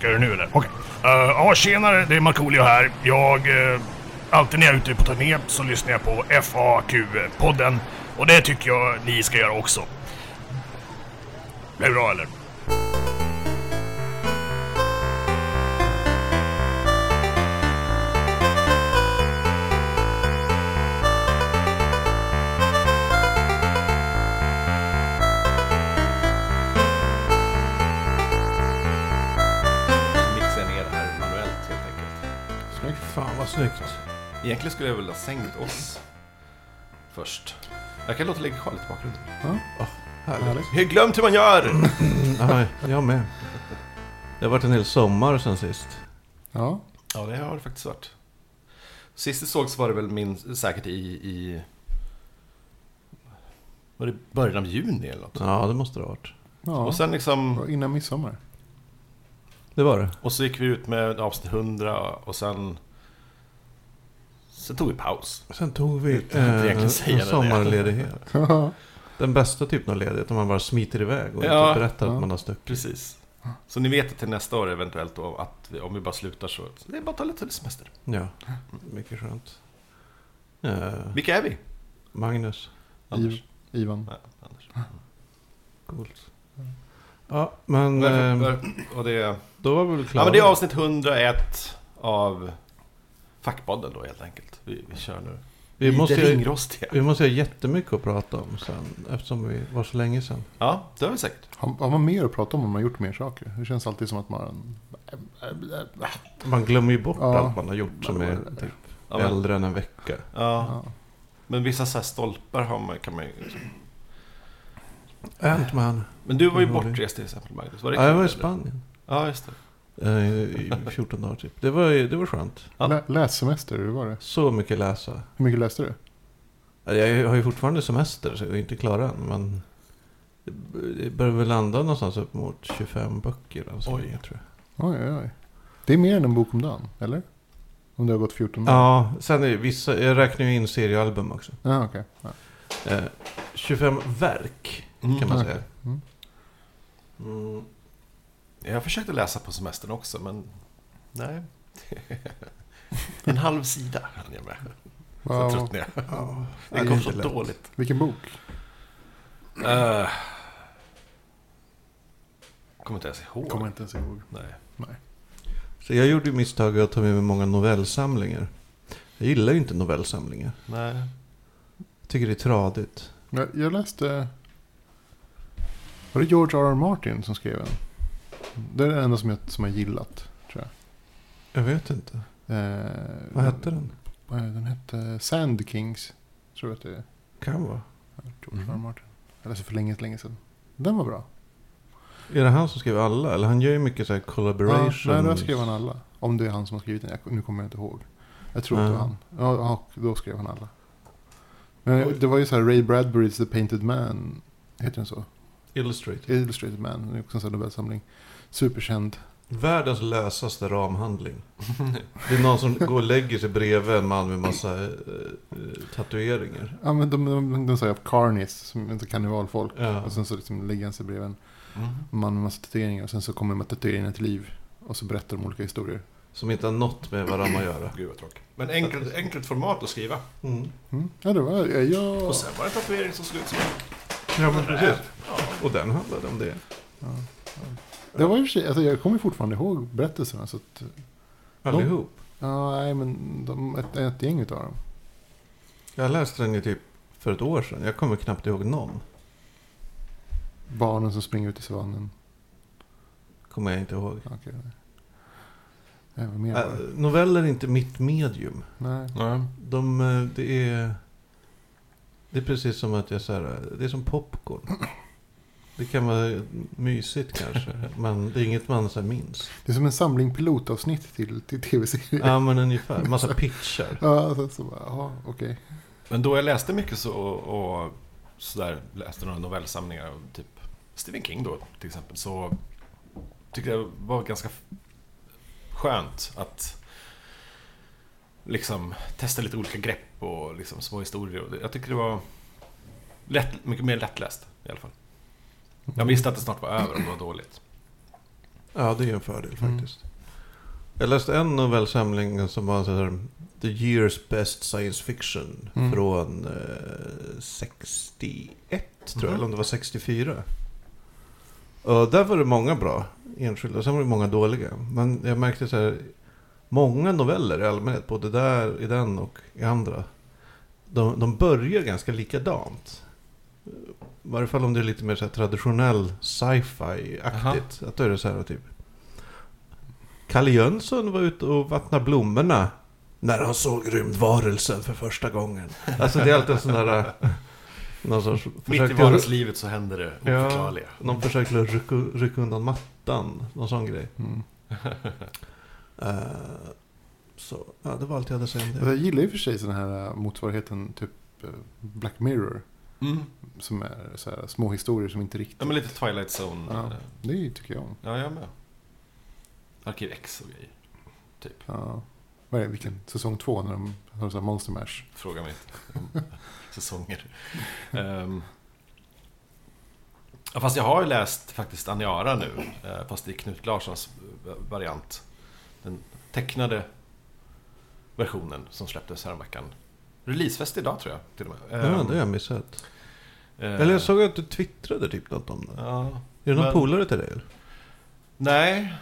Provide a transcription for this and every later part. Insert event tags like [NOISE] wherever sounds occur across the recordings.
Ska jag göra det nu eller? Okej. Okay. Uh, ja, tjenare. Det är Markoolio här. Jag... Uh, alltid när jag är ute på turné så lyssnar jag på FAQ-podden. Och det tycker jag ni ska göra också. Blir det bra eller? Snyggt. Egentligen skulle jag väl ha sänkt oss först. Jag kan låta ligga kvar lite i bakgrunden. Härligt. Jag har glömt hur man gör! [CLEARS THROAT] Nej, jag med. Det har varit en hel sommar sen sist. Ja. Ja, det har det faktiskt varit. Sist det sågs var det väl min, säkert i, i... Var det början av juni eller något? Ja, det måste det ha varit. ja. Och sen liksom... Innan midsommar. Det var det. Och så gick vi ut med avsnitt 100 och sen... Sen tog vi paus. Sen tog vi eh, säga en sommarledighet. Den bästa typen av ledighet, om man bara smiter iväg och Ja. inte berättar Ja. att man har stuckit. Precis. Så ni vet att till nästa år eventuellt då att vi, om vi bara slutar så... så det är bara att ta lite semester. Ja, mycket skönt. Eh, Vilka är vi? Magnus, Anders? Iv- Ivan. Nej, Anders. coolt. Ja, men Varför- eh, var- Och det då var vi väl klara. Ja men det är avsnitt 101 av Fackpodden då helt enkelt. Vi, vi kör nu. vi, måste det ringrostiga. vi måste ha jättemycket att prata om sen, eftersom vi var så länge sen. Ja, det har vi säkert. Har, har man mer att prata om om man har gjort mer saker? Det känns alltid som att man... Man glömmer ju bort Ja. allt man har gjort som är typ Ja, men, äldre än en vecka. ja. Ja. men vissa så här stolpar har man, kan man ju... liksom- Ant-Man. Men du var ju bortrest till exempel Magnus. Var det Ja, jag var i eller? Spanien. Ja, just det. Eh, I 14 dagar typ. Det var, det var skönt. Ja. Lä, lässemester, hur var det? Så mycket läsa. Hur mycket läste du? Jag har ju fortfarande semester så jag är inte klar än. Men det- börjar väl landa någonstans upp mot 25 böcker. Alltså, Oj. tror jag. Oj, oj, oj. Det är mer än en bok om dagen, eller? Om det har gått 14 dagar? Ja, sen är vissa, jag räknar ju in seriealbum också. Ja, okej. Ja. Eh, 25 verk kan man okej. säga. Mm. Mm. Jag försökte läsa på semestern också, men... Nej. [LAUGHS] en halv sida hann jag med. Så Vad- tröttnade jag. Ja, Det inte så lätt. dåligt. Vilken bok? Uh, kommer inte ens ihåg. Kommer inte ens ihåg. Nej. Så jag gjorde misstaget att ta med mig många novellsamlingar. Jag gillar ju inte novellsamlingar. Nej. Jag tycker det är tradigt. Jag, jag läste... Var det George R. R. Martin som skrev den? Det är det enda som jag, som jag gillat, tror jag. Jag vet inte. Eh, Vad hette den? är det? Den hette Sand Kings. Tror jag att det är. Kan vara. George. Mhm. Martin. Jag läste för länge, länge sedan. Den var bra. Är det han som skrev alla? Eller han gör ju mycket så här Ja, collaboration. nej, då skrev han alla. Om det är han som har skrivit den. Jag, nu kommer jag inte ihåg. Jag tror att det var Ja. han. Ja, ja, då skrev han alla. Men det var ju så här Ray Bradburys The Painted Man. Heter den så? Illustrated. Illustrated Man. Det är också en sån här novellsamling. Superkänd. Världens lösaste ramhandling. Det är någon som går och lägger sig bredvid en man med massa eh, eh, tatueringar. Ja, men de, de, de, de säger Carnies, som inte karnevalfolk. Ja. Och sen så liksom lägger han sig bredvid en Mm. man med massa tatueringar. Och sen så kommer de tatueringarna till liv. Och så berättar de olika historier. Som inte har något med varandra att göra. Gud vad tråkigt. Men enkelt, enkelt format att skriva. Mm. Mm. Ja, det var... Ja, jag... Och sen var det en tatuering som såg ut som Ja, men precis. Och den handlade om det. Det var i och för sig, alltså jag kommer fortfarande ihåg berättelserna. Så att, Allihop. ja, nej, men de, ett, ett gäng utav dem. Jag läste den ju typ för ett år sedan. Jag kommer knappt ihåg någon. Barnen som springer ut i savannen. Kommer jag inte ihåg. Okej. nej. Ja, vad mer Äh, var det? noveller är inte mitt medium. Nej. Nej. De, eh, det är... Det är precis som att jag så här, det är som popcorn. Det kan vara mysigt kanske, men det är inget man så här minns. Det är som en samling pilotavsnitt till, till tv-serier. Ja, men ungefär. Massa [LAUGHS] pitchar. Ja, så, så bara, jaha, okej. Men då jag läste mycket så och, och sådär, läste några novellsamlingar av typ Stephen King då till exempel, så tyckte jag det var ganska skönt att liksom testa lite olika grepp och liksom små historier. Jag tycker det var lätt, mycket mer lättläst i alla fall. Jag visste att det snart var över och det var dåligt. Ja, det är en fördel Mm. faktiskt. Jag läste en novellsamling som var så här, The Year's Best Science Fiction Mm. från eh, 61, tror jag, Mhm. eller om det var 64. Och där var det många bra enskilda, sen var det många dåliga. Men jag märkte så här, många noveller i allmänhet, både där, i den och i andra, de, de börjar ganska likadant. I varje fall om det är lite mer så här traditionell sci-fi-aktigt. Att då är det så här typ. Kalle Jönsson var ute och vattnade blommorna. När han såg rymdvarelsen för första gången. Alltså det är alltid en sån där... äh, Någon sorts Mitt i vardagslivet så händer det Ja. oförklarliga. någon försök till att rycka, rycka undan mattan. Någon sån grej. Mm. [LAUGHS] Eh, så, ja, det var allt jag hade att säga om Alltså, det. jag gillar och för sig sån här äh, motsvarigheten typ Black Mirror. Mm. Som är så här, små historier som inte riktigt... Ja, men lite Twilight Zone. Ja. Det tycker jag om. Ja, jag med. Arkiv X och grejer. Ja. Vad är det, vilken? Säsong två när de har så här Monster Mash. Fråga mig inte om [LAUGHS] säsonger. Ja, fast jag har ju läst faktiskt Aniara nu. eh, Fast i Knut Larssons eh, variant. Den tecknade versionen som släpptes häromveckan. Releasefest idag tror jag till och med. Ja, Ehm, det har jag missat. eh, Eller jag såg att du twittrade typ något om det. Ja. Är det någon men- polare till dig? eller? Nej.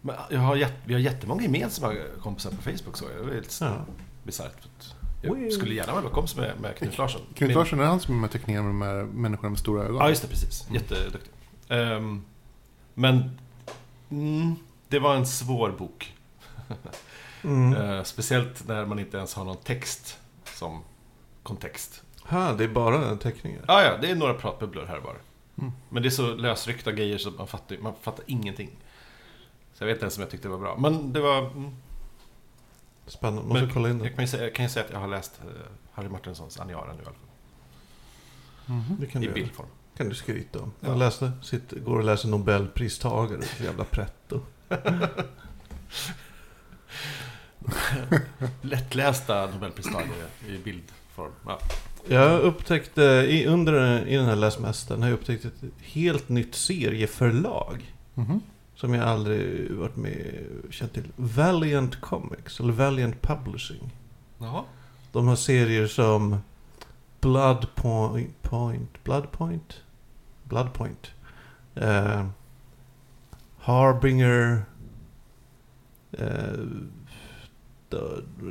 Men jag har jätt, vi har jättemånga gemensamma kompisar på Facebook så det är lite Ja. bisarrt. Jag skulle gärna vara kompis med, med Knut Larsson. Knut Larsson, är han som är med teckningarna med de här människorna med stora ögon? Ja, just det. Precis. Jätteduktig. Ehm, men mm, det var en svår bok. Mm. [LAUGHS] Eh, speciellt när man inte ens har någon text som kontext. Ha, det är bara teckningar. Ja, ja, det är några pratbubblor här var. Mm. Men det är så lösryckta grejer så man fattar, man fattar ingenting. Så jag vet inte ens om jag tyckte det var bra. Men det var... Mm, Spännande, måste Men kolla in det. jag kan ju säga, jag kan ju säga att jag har läst eh, Harry Martinsons Aniara nu i alla fall. Mhm. Det kan I du, göra. bildform. kan du skryta om. Ja. Jag läste, sitter, går och läser Nobelpristagare, jävla pretto. [LAUGHS] [LAUGHS] [LAUGHS] Lättlästa Nobelpristagare i bildform. Ja. Jag upptäckte, i, under i den här läsmästaren, har jag upptäckt ett helt nytt serieförlag. Mhm. Som jag aldrig varit med känt till. Valiant Comics, eller Valiant Publishing. Jaha. De har serier som Blood Point, Point Blood Point? Blood Point. Eh, Harbinger. Eh,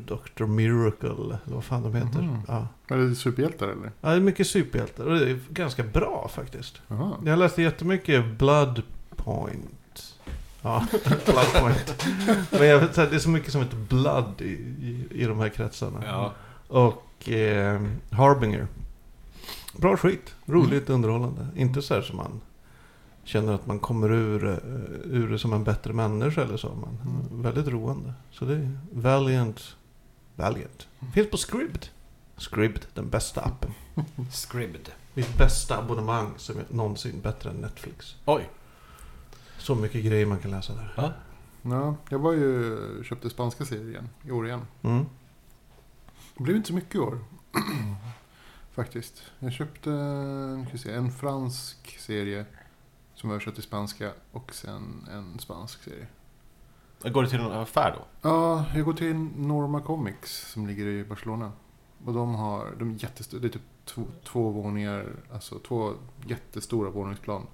Dr. Miracle, eller vad fan de heter. Mhm. Ja. Är det superhjältar eller? ja, det är mycket superhjältar. Och det är ganska bra faktiskt. Jaha. Jag läste jättemycket Blood Point. Ja, [LAUGHS] Blood Point. Men jag vet, det är så mycket som heter Blood i, i, i de här kretsarna. Ja. Och eh, Harbinger. Bra skit. Roligt, underhållande. Inte så här som man känner att man kommer ur, eh, ur det som en bättre människa eller så. Men Mm. väldigt roande. Så det är Valiant. Valiant. Finns på Scribd. Scribd, den bästa appen. [LAUGHS] Scribbed. Mitt bästa abonnemang som är någonsin bättre än Netflix. Oj. Så mycket grejer man kan läsa där. Ja. Ja, jag var ju köpte spanska serier igen, i år igen. Mm. Det blev inte så mycket i år. [CLEARS THROAT] Faktiskt. Jag köpte se, en fransk serie som översatt till spanska och sen en spansk serie. Går det till någon affär då? Ja, jag går till Norma Comics som ligger i Barcelona. Och de har, de är jättestora, det är typ två, två våningar, alltså två jättestora våningsplan.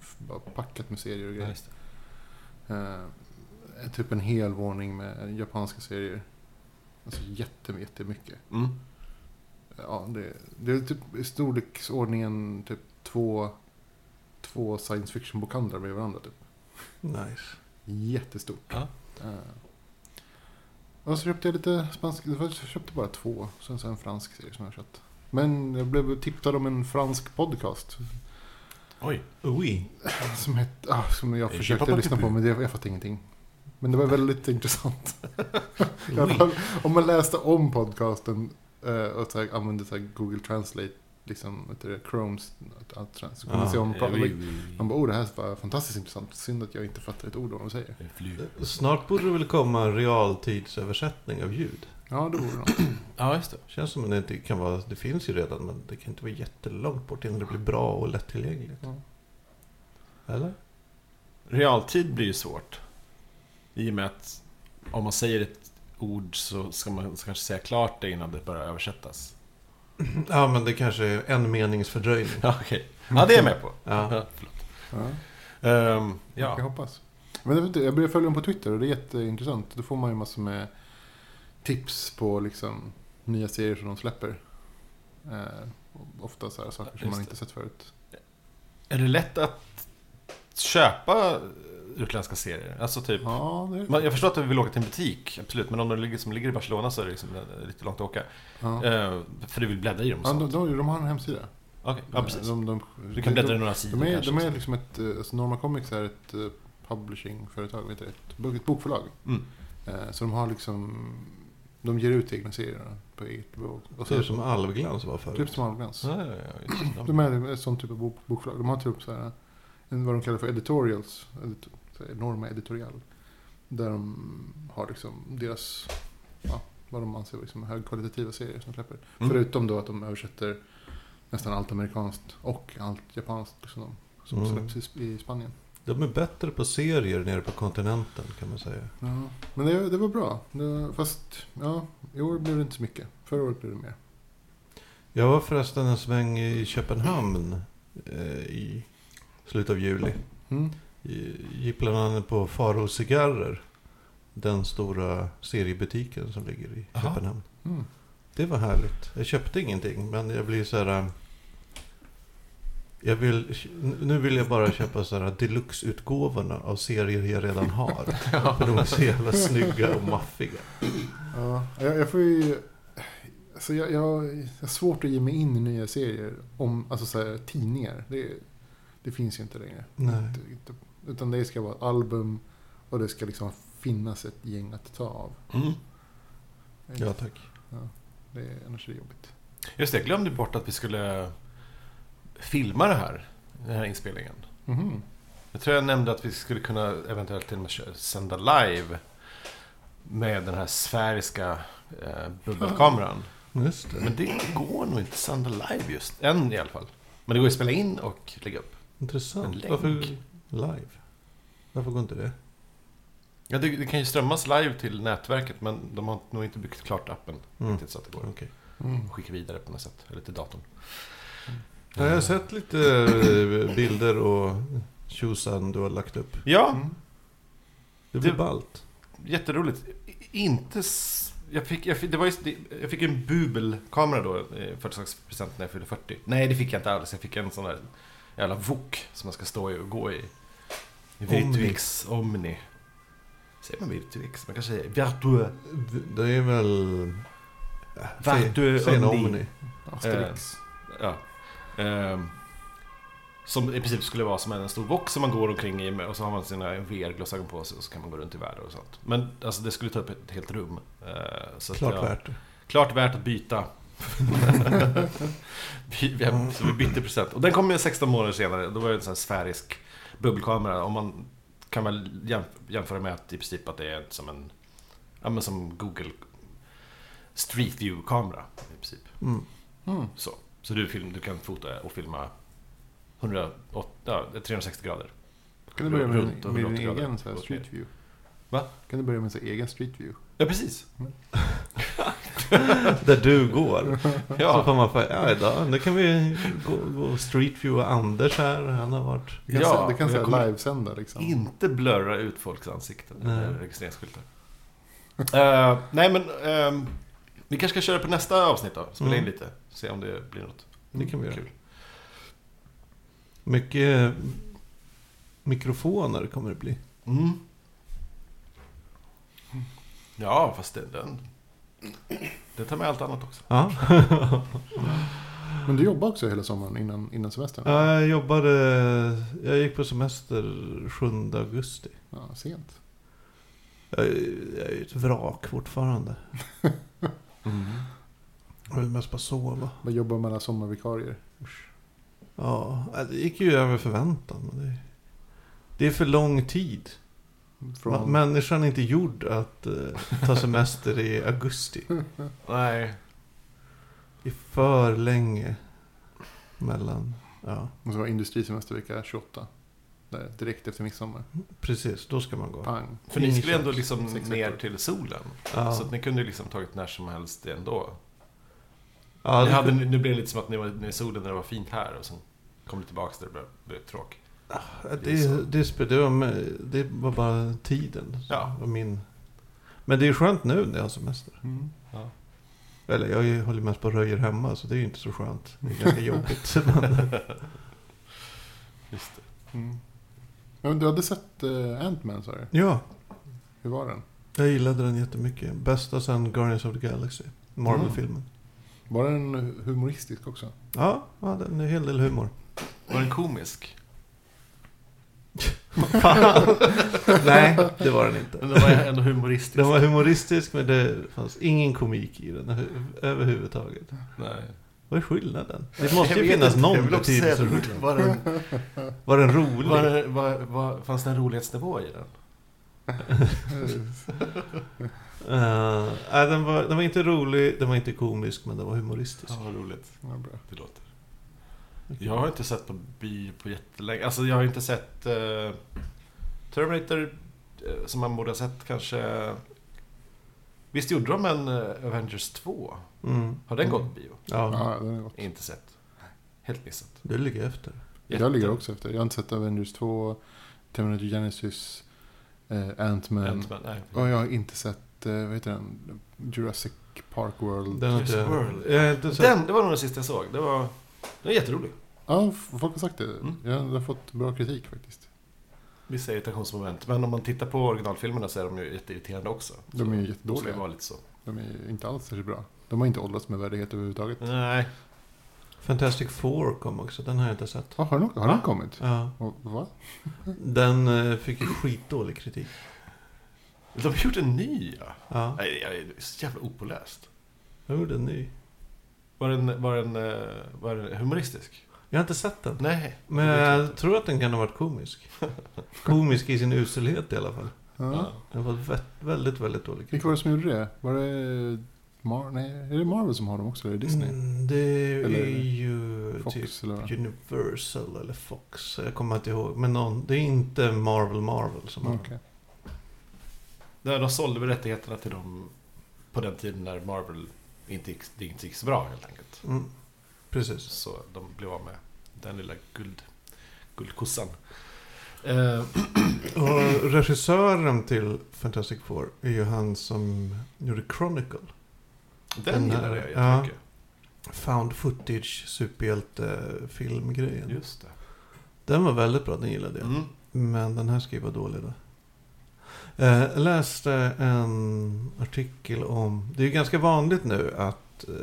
packat med serier och grejer. just det. Eh, typ en hel våning med japanska serier. Alltså jätte, jättemycket. Mm. Ja, det, det är typ i storleksordningen typ två, två science fiction-bokhandlar med varandra. Typ. Nice. Jättestort. Ja. Eh, och så köpte jag lite spansk, jag köpte bara två. Sen så en fransk serie som jag köpt. Men jag blev tipsad om en fransk podcast. Oj. Oui. [LAUGHS] Som, het, ah, som jag Eh, försökte lyssna på men det, jag fattade ingenting. Men det var väldigt intressant. [LAUGHS] Om man läste om podcasten eh, och så här, använde så här Google Translate, liksom, vet du, det, Chromes, allt så kunde man se om oui, oui, Man bara, oh det här var fantastiskt intressant. Synd att jag inte fattar ett ord av vad de säger. Snart borde det väl komma en realtidsöversättning av ljud. Ja, det vore något. [CLEARS THROAT] Ja, just det. Känns som att det inte kan vara, det finns ju redan men det kan inte vara jättelångt bort innan det blir bra och lättillgängligt. Ja. Eller? realtid blir ju svårt. I och med att om man säger ett ord så ska man kanske säga klart det innan det börjar översättas. [CLEARS THROAT] Ja, men det kanske är en meningss fördröjning. Ja, okej. Ja, det är jag med på. Ja. Ja, förlåt. Ja, Ehm, jag ja. hoppas. Men jag, vet inte, jag börjar följa dem på Twitter och det är jätteintressant. Då får man ju massor med tips på liksom nya serier som de släpper. Eh, ofta så här saker som Just man det. inte sett förut. Är det lätt att köpa utländska serier? Alltså typ... Ja, det Jag förstår att du vill åka till en butik, absolut. Men om du ligger, som ligger i Barcelona så är det liksom lite långt att åka. ja. Eh, för du vill bläddra i dem Ja, de, de, de har en hemsida. Okej, ja precis. De, de, Du kan bläddra i några sidor de, är, kanske. de är liksom ett, eh, alltså Norma Comics är ett eh, publishingföretag, vet du, ett, ett bokförlag. Mm. Eh, Så de har liksom, de ger ut egna serier på eget bok. Och Det är så, som Alvglans var förut. typ som Alvglans. Ja, ja, ja. De är ett sånt typ av bok, bokförlag. De har typ så här, en, vad de kallar för editorials, edit, Norma Editorial. Där de har liksom deras, ja, vad de anser liksom högkvalitativa serier som släpper. Mm. Förutom då att de översätter nästan allt amerikanskt och allt japanskt liksom, som Mm. släpps i, i Spanien. De är bättre på serier nere på kontinenten kan man säga. Ja, men det, det var bra. Det, fast ja, i år blev det inte så mycket. Förra året blev det mer. Jag var förresten en sväng i Köpenhamn eh, i slutet av juli. Mm. Gick bland annat på Faro Cigarrer. Den stora seriebutiken som ligger i Aha. Köpenhamn. Mm. Det var härligt. Jag köpte ingenting men jag blir så här... Jag vill, nu vill jag bara köpa så här deluxe-utgåvorna av serier jag redan har. [LAUGHS] För de är så jävla snygga och maffiga. Ja, jag, jag får ju... Alltså jag, jag, jag har svårt att ge mig in i nya serier om alltså så här, tidningar. Det, det finns ju inte längre. Nej. Inte, inte, utan det ska vara ett album och det ska liksom finnas ett gäng att ta av. Mm. Ja tack. Det är, annars är det jobbigt. Just det, jag glömde bort att vi skulle filma det här. Den här inspelningen. Mhm. Jag tror jag nämnde att vi skulle kunna eventuellt till och med sända live. Med den här sfäriska eh, bubbelkameran. Just det. Men det går nog inte att sända live just. Än i alla fall. Men det går att spela in och lägga upp. En Intressant. länk. Varför live? Varför går inte det? Ja, det, det kan ju strömmas live till nätverket men de har nog inte byggt klart appen. Mm. Riktigt så att det går Okej. Mm. skicka vidare på något sätt. Eller till datorn. Ja, jag har sett lite eh, bilder och tjosan du har lagt upp. Ja, Mm. Det blir Det- ballt. jätteroligt. Inte... s- Jag fick, jag fick, det var just, jag fick en bubelkamera då, eh, födelsedagspresent när jag fyllde 40. Nej, det fick jag inte alls. Jag fick en sån där jävla wok som man ska stå i och gå i. Virtuix Omni. Säger man Virtuix? Man kanske säger Virtue. Det är väl... Säg- Säg en Omni? Omni. Asterix. Ja. Ehm, som i princip skulle vara som en stor box som man går omkring i med och så har man sina VR-glasögon på sig och så kan man gå runt i världen och sånt. Men alltså det skulle ta upp ett helt rum. Eh, så att Klart jag- värt. Klart värt att byta. [LAUGHS] Vi- vi så vi bytte present. Och den kom ju 16 månader senare. Då var det en sån här sfärisk bubbelkamera. Och man kan väl jämf- jämföra med att i princip att det är som en... Ja men som Google Street View-kamera. I princip. Mm. Mm. Så, så du, film, du kan fota och filma 108, ja, 360 grader. Kan du börja med, Runt med din grader. egen så här, street view? Va? Kan du börja med en egen street view? Ja, precis. [LAUGHS] Där du går. Så Ja, får man få, ja idag, nu kan vi gå, gå Street View och Anders här. Han har varit... Du kan, Ja, se- du kan säga livesända liksom. inte blurra ut folks ansikten Nej. registreringsskyltar. Eh, nej, men ehm, vi kanske ska köra på nästa avsnitt då. Spela in Mm. lite. Se om det blir något Det kan vi göra. kul. Mycket mikrofoner kommer det bli. Mm. Ja, fast det, den... Det tar med allt annat också. Ja. [LAUGHS] Men du jobbar också hela sommaren innan, innan semestern? Ja, jag jobbade... Jag gick på semester 7 augusti. Ja, sent. Jag är, jag är ett vrak fortfarande. [LAUGHS] Jag vill mest bara sova. Bara jobbar med alla sommarvikarier. Ja, det gick ju över förväntan. det är för lång tid. Från, Människan är inte gjord att eh, ta semester i augusti. [LAUGHS] Nej. Det är för länge mellan... Ja. Och så var industrisemester vecka 28. Där, direkt efter midsommar. Precis, då ska man gå. Pang. För ni skulle ändå liksom ner till solen. Ja. Så att ni kunde liksom tagit när som helst ändå. Ja, det, hade, nu blev det lite som att ni var i solen när det var fint här och sen kom ni tillbaka där det blev, blev tråk. Det, det, spe- det, med- det var bara tiden. Ja. Var min... Men det är skönt nu när jag har semester. Ja. Eller jag håller mest på och röjer hemma så det är ju inte så skönt. Det är [LAUGHS] ganska jobbigt. [LAUGHS] Men, Just det. Mm. Men du hade sett uh, Ant-Man sa du? ja, Hur var den? jag gillade den jättemycket. Bästa sen Guardians of the Galaxy. Marvel-filmen. Var den humoristisk också? Ja, ja, den är en hel del humor. Var den komisk? Nej, det var den inte. Men den var ändå humoristisk. Den var humoristisk men det fanns ingen komik i den över- överhuvudtaget. Nej. Vad är skillnaden? Det måste ju finnas inte, någon betydelse. Var den, Var den rolig? var, det- var, var, fanns det en rolighetsnivå i den? Uh, [LAUGHS] nej, den, var, den var inte rolig, den var inte komisk, men den var humoristisk. Ja, vad roligt. Ja, bra. Det låter. Jag har inte sett på bio på jättelänge. Alltså jag har inte sett eh, Terminator eh, som man borde ha sett kanske. Visst gjorde de en eh, Avengers 2? Mm. Har den Mm. gått bio? Ja, Ja, den är gott. Inte sett. Helt missat. du ligger efter. Jag ligger också efter. Jag har inte sett Avengers 2, Terminator Genesis, eh, Ant-Man. Ant-Man, nej. Och jag har inte sett, eh, vad heter den? Jurassic Park World. Den har Jurassic inte, World. jag har inte sett. Den, det var nog den sista jag såg. Det var, den var jätterolig. Ja, folk har sagt det. Mm. Ja, den har fått bra kritik faktiskt. Vissa irritationsmoment. Men om man tittar på originalfilmerna så är de ju jätteirriterande också. De är ju jättedåliga. vara lite så. De är inte alls särskilt bra. De har inte åldrats med värdighet överhuvudtaget. Nej. Fantastic Four kom också, den har jag inte sett. Ja, har den, har den kommit? Ja, Och, va? den eh, fick ju skitdålig kritik. De har gjort en ny ja. Ja, Nej, jag är så jävla opåläst. jag gjorde en ny. Var den, var den, eh, var den humoristisk? Jag har inte sett den. Nej. Men jag tror att den kan ha varit komisk. Komisk i sin uselhet i alla fall. Ja. Den var vä- väldigt, väldigt dålig. Vilka var det som gjorde det? Var det... Mar- nej, är det Marvel som har dem också? Eller Disney? Mm, det Eller är ju Fox typ eller? Universal eller Fox. Jag kommer inte ihåg. Men någon, det är inte Marvel Marvel som har Okej. Där de sålde väl rättigheterna till dem på den tiden när Marvel inte gick, det inte gick så bra helt enkelt. mm, Precis. Så de blev av med den lilla guld, guldkossan. Eh, [CLEARS THROAT] Och regissören till Fantastic Four är ju han som gjorde Chronicle. den Den gillar jag ja. jättemycket. Found footage superhjältefilmgrejen. Just det. Den var väldigt bra, den gillade jag. Mm. Men den här ska ju vara dålig då. Eh, Jag läste en artikel om... Det är ju ganska vanligt nu att eh,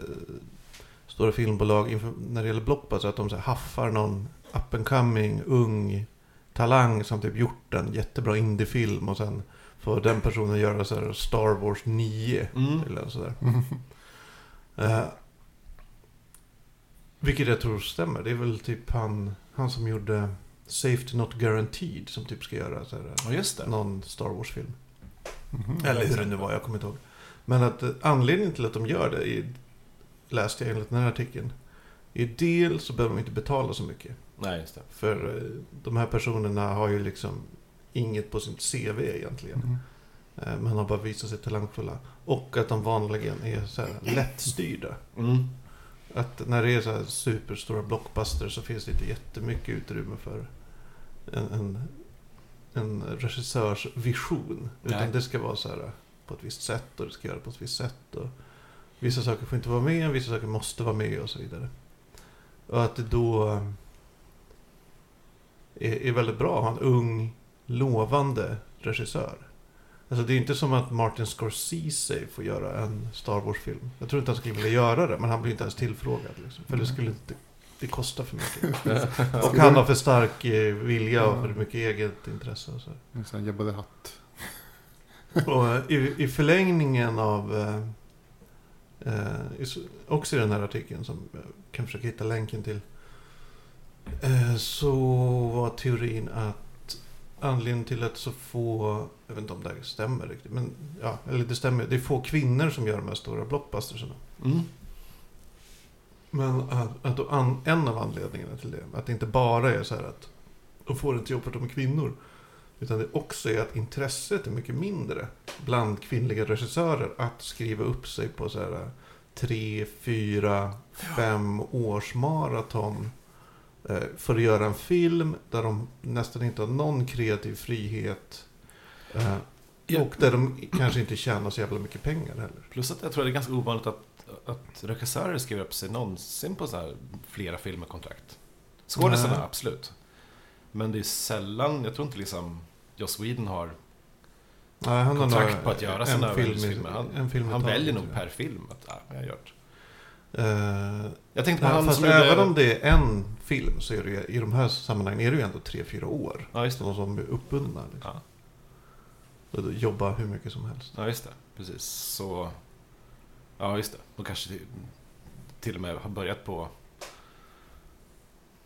stora filmbolag inför, när det gäller blockbuster att de så här, haffar någon up and coming ung talang som typ gjort en jättebra indiefilm och sen får den personen göra så här Star Wars 9 Mm. eller sådär. Eh, vilket jag tror stämmer. Det är väl typ han, han som gjorde Safety Not Guaranteed som typ ska göra så här, Ja, någon Star Wars-film. Mhm. Eller hur det nu var, jag kommer inte ihåg. Men att eh, anledningen till att de gör det, är, läste jag enligt den här artikeln, är dels så behöver de inte betala så mycket. Nej, just det. För eh, de här personerna har ju liksom inget på sitt CV egentligen. Eh, Men har bara visat sig talangfulla. Och att de vanligen är så här lättstyrda. Mm. Att när det är så här superstora blockbuster så finns det inte jättemycket utrymme för en, en, en regissörs vision. Utan Nej. det ska vara så här på ett visst sätt och det ska göras på ett visst sätt. Och vissa saker får inte vara med, vissa saker måste vara med och så vidare. Och att det då eh, är, är väldigt bra att ha en ung, lovande regissör. Alltså det är inte som att Martin Scorsese får göra en Star Wars-film. Jag tror inte han skulle vilja göra det, men han blir inte ens tillfrågad. Liksom, för det skulle inte... Det kostar för mycket. [LAUGHS] Och han har för stark eh, vilja och för mycket eget intresse. Och så. En sån här Jabba the Hutt. Och eh, i, i förlängningen av... Eh, eh, också i den här artikeln som jag kan försöka hitta länken till. Eh, så var teorin att anledningen till att så få... Jag vet inte om det här stämmer riktigt. Men ja, eller det stämmer. Det är få kvinnor som gör de här stora blockbustersarna. Mm. Men att, att an, en av anledningarna till det, att det inte bara är så här att och får inte jobb för att de är kvinnor. Utan det också är att intresset är mycket mindre bland kvinnliga regissörer att skriva upp sig på så här tre, fyra, fem års maraton eh, för att göra en film där de nästan inte har någon kreativ frihet. eh. Och där de kanske inte tjänar så jävla mycket pengar heller. Plus att jag tror det är ganska ovanligt att, att regissörer skriver upp sig någonsin på så här flera filmkontrakt. Skådisarna, Nej. absolut. Men det är sällan, jag tror inte liksom Joss Whedon har, Nej, han har Kontrakt nog på att göra en sina film, filmer. Han- film han väljer nog per film att, ja, jag har gjort. Eh, Jag tänkte på nej, han fast som även gjorde... om det är en film så är det i de här sammanhangen är det ju ändå tre, fyra år. Ja, just det. De som är uppbundna. Liksom. Ja. Jobba hur mycket som helst. Ja, just det. Precis. Så... Ja, just det. De kanske till, och med har börjat på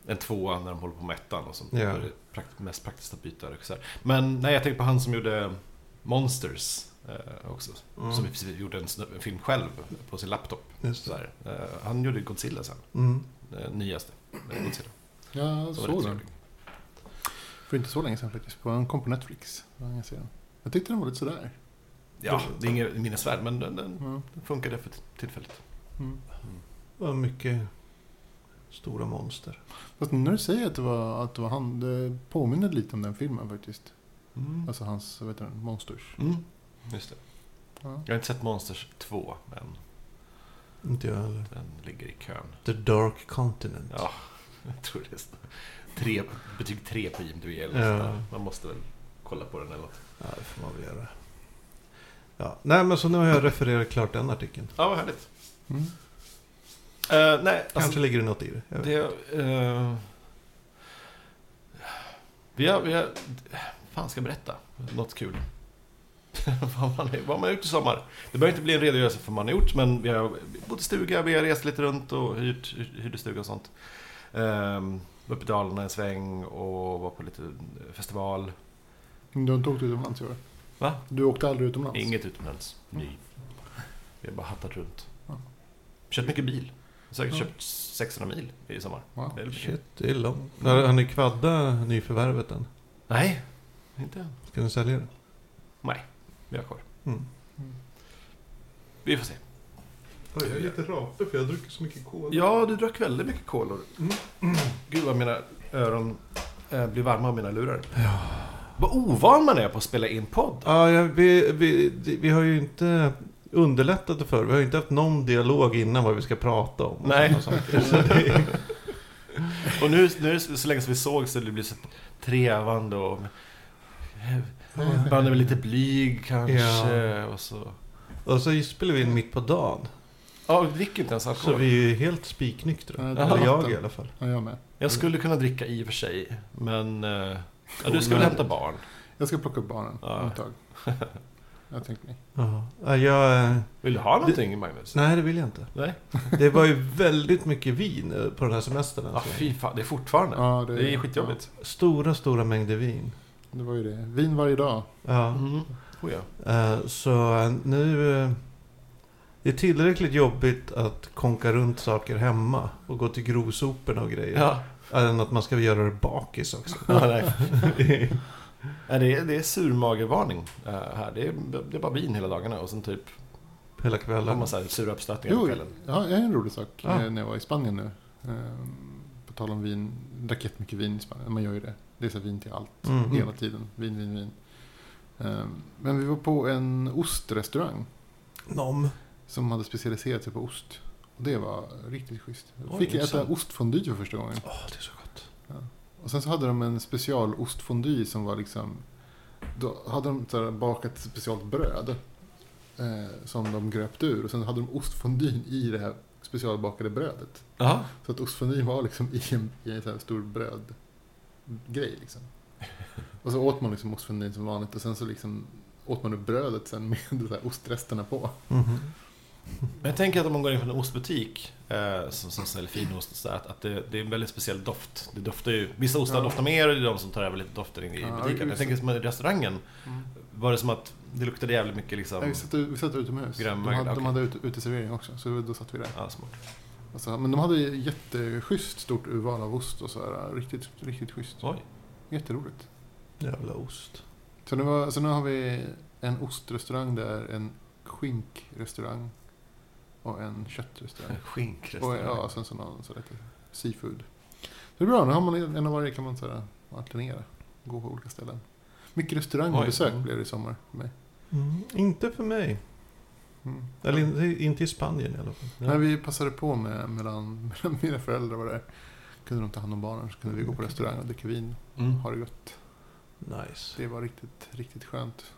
en tvåa när de håller på med ettan och sånt. Ja. Är det prakt, mest praktiskt att byta regissör. Men nej, jag tänkte på han som gjorde Monsters eh, också. Mm. Som i princip gjorde en, en film själv på sin laptop. Just Så det. här. Eh, han gjorde Godzilla sen. Mm. Eh, nyaste. eh, Godzilla. Jag Som var såg den. För inte så länge sedan faktiskt. En kom på Netflix. Jag tyckte den var lite sådär. Ja, det är inget minnesvärd, men den, den, Ja. den funkade för tillfället. Mm. Det var mycket stora monster. Fast när du säger att det var, att det var han, det påminner lite om den filmen faktiskt. Mm. Alltså hans, vad heter den, Monsters. Mm. Just det. Ja. Jag har inte sett Monsters 2, men Inte jag heller. den ligger i kön. The Dark Continent. Ja, [LAUGHS] jag tror det är så. tre, betyg 3 på IMDb eller Ja. Man måste väl kolla på den eller något. Ja, det får man. Ja. Nej, men så nu har jag refererat klart den artikeln. Ja, vad härligt. Mm. Uh, nej, Kanske alltså, ligger det något i det. Det... eh, vi har... Vi har fan ska jag berätta? Något kul. [LAUGHS] vad, man, vad man har gjort i sommar. Det behöver inte bli en redogörelse för vad man har gjort, men vi har bott i stuga, vi har rest lite runt och hyrt, stuga och sånt. Um, var uppe i Dalarna en sväng och var på lite festival. Du har inte åkt utomlands i år? Va? Du åkte aldrig utomlands? Inget utomlands. Ny. Vi har bara hattat runt. Ja. Köpt mycket bil. Säkert Ja. köpt 600 mil i sommar. Wow. Det Shit, det är långt. Har ni kvadda nyförvärvet än? Nej, inte än. Ska ni sälja det? Nej, vi har kvar. Mm. Vi får se. Oj, jag är lite rapig för jag har druckit så mycket cola. Ja, du drack väldigt mycket kolor. Mm. Gud vad mina öron eh, blir varma av mina lurar. Vad ovan man är på att spela in podd. Ja, ja, vi, vi, vi har ju inte underlättat det för. Vi har ju inte haft någon dialog innan vad vi ska prata om. och Nej. sådana saker. Så det är- [LAUGHS] Och nu, nu är det så länge som vi såg så det blir så trevande och... Man är väl lite blyg kanske och så... Och så spelar vi in mitt på dagen. Ja, vi dricker inte ens Så alkohol. vi är ju helt spiknyktra. Det är Eller jag vatten. i alla fall. Ja, jag med. Jag skulle kunna dricka i och för sig, men... eh, Ja, du ska väl hämta barn? Jag ska plocka upp barnen Ja. om ett tag. [LAUGHS] Jag tänkte ni. Ja, Ja, jag... eh, Vill du ha någonting, Magnus? Nej, det vill jag inte. Nej? Det var ju väldigt mycket vin eh, på den här semestern. Ja, Alltså. fy fan, det är fortfarande. Ja, Det är skitjobbigt. Stora, stora mängder vin. Ja, det var ju det. Vin varje dag. Ja. Mm. Oh, ja. Eh, Så nu... Det är tillräckligt jobbigt att konka runt saker hemma och gå till grovsoporna och grejer. Ja. Än att man ska göra det bakis också. [LAUGHS] Ja, nej. Det, är, det är surmagevarning eh, här. Det är, det är bara vin hela dagarna och sen typ Hela har kvällen. man så här sura uppstötningar på Jo, kvällen. ja, jag har en rolig sak Ja. eh, när jag var i Spanien nu. Ehm, På tal om vin. Drack jättemycket vin i Spanien. Man gör ju det. Det är så vin till allt. Mm. Hela tiden. Vin, vin, vin. Ehm, Men vi var på en ostrestaurang. Nom. Som hade specialiserat sig på ost. Det var riktigt schysst. Jag Oj, fick äta intressant. ostfondy för första gången. Åh, det är så gott. Och sen så hade de en special ostfondy som var liksom... Då hade de så bakat ett speciellt bröd. Eh, som de gröpte ur. Och sen hade de ostfondyn i det här specialbakade brödet. Jaha. Så att ostfondyn var liksom i en, i en så här stor brödgrej liksom. Och så åt man liksom ostfondyn som vanligt. Och sen så liksom åt man upp brödet sen med [LAUGHS] så här ostresterna på. Mhm. Men jag tänker att om man går in på en ostbutik eh, som, som säljer finost och sådär, att, att det, det är en väldigt speciell doft. Det doftar ju, vissa ostar Ja. doftar mer och det är de som tar över lite dofter in i Ja, butiken. Jag tänker som i restaurangen var det som att det luktade jävligt mycket liksom... Ja, vi, satt, ut- vi satt utomhus. De Grönmögel, hade, de okej. hade ute, uteservering också. Så då satt vi där. Ja, smart. Alltså, men de hade jätteschysst stort urval av ost och så här. Riktigt, riktigt schysst. Oj. Jätteroligt. Jävla ost. Så nu, var, så nu har vi en ostrestaurang där, en skinkrestaurang och en köttrestaurang. Och Skinkrestaurang. ja, sen så någon så lite seafood. Det är bra, nu har man en av varje kan man så här, alternera. Gå på olika ställen. Mycket restaurang och Oj. besök blev det i sommar för mig. Mm, inte för mig. Mm. Eller inte, inte i Spanien i alla fall. När vi passade på med mellan, [LAUGHS] mellan mina föräldrar var där. Kunde de ta hand om barnen så kunde vi gå på restaurang och dricka vin. Mm. Ha det gött. Nice. Det var riktigt, riktigt skönt.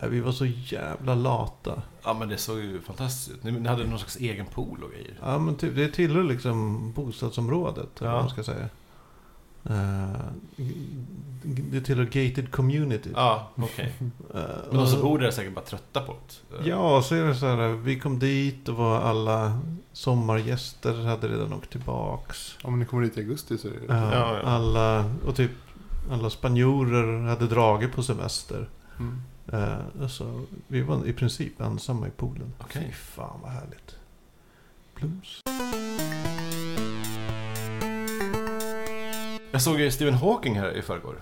Nej, vi var så jävla lata. Ja men det såg ju fantastiskt ut. Ni, ni hade någon slags egen pool och grejer. Ja, men typ, det tillhör liksom bostadsområdet, Ja. vad man ska säga. Eh, det tillhör gated community. Ja, okej. Eh, Men de som bor där är säkert bara trötta på det. Eh, Ja, så är det så här. Vi kom dit och var alla sommargäster hade redan åkt tillbaks. Om ni kommer dit i augusti så är det... Ja, Ja, ja. Alla, och typ alla spanjorer hade dragit på semester. Mm. Eh, så vi var i princip ensamma i poolen. Okej. Fy fan vad härligt. Plums. Jag såg ju Stephen Hawking här i förrgår.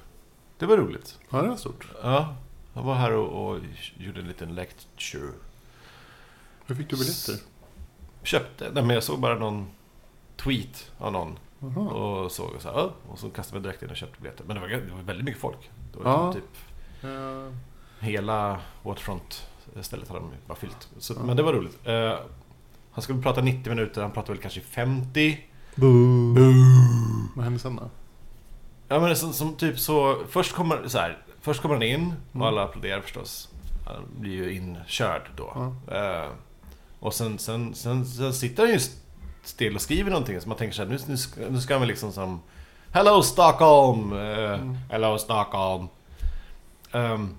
Det var roligt. Ja, det var stort. Ja, han var här och, och gjorde en liten lecture. Hur fick du biljetter? Köpte, nej men jag såg bara någon tweet av någon. Jaha. Och såg och så här, "Ja." och så kastade jag mig direkt in och köpte biljetter. Men det var, det var väldigt mycket folk. Det var Ja. typ Eh, hela Waterfront-stället hade de bara fyllt. Så, Ja. Men det var roligt. Eh, han skulle prata 90 minuter, han pratade väl kanske 50. vad hände sen då? Ja men som, som typ så, först kommer, så här, först kommer han in och Mm. alla applåderar förstås. Han blir ju inkörd då. Ja. Eh, och sen, sen, sen, sen sitter han ju still och skriver någonting så man tänker så här, nu, nu, ska, nu ska han liksom som Hello Stockholm! Eh, Mm. Hello Stockholm! Ehm,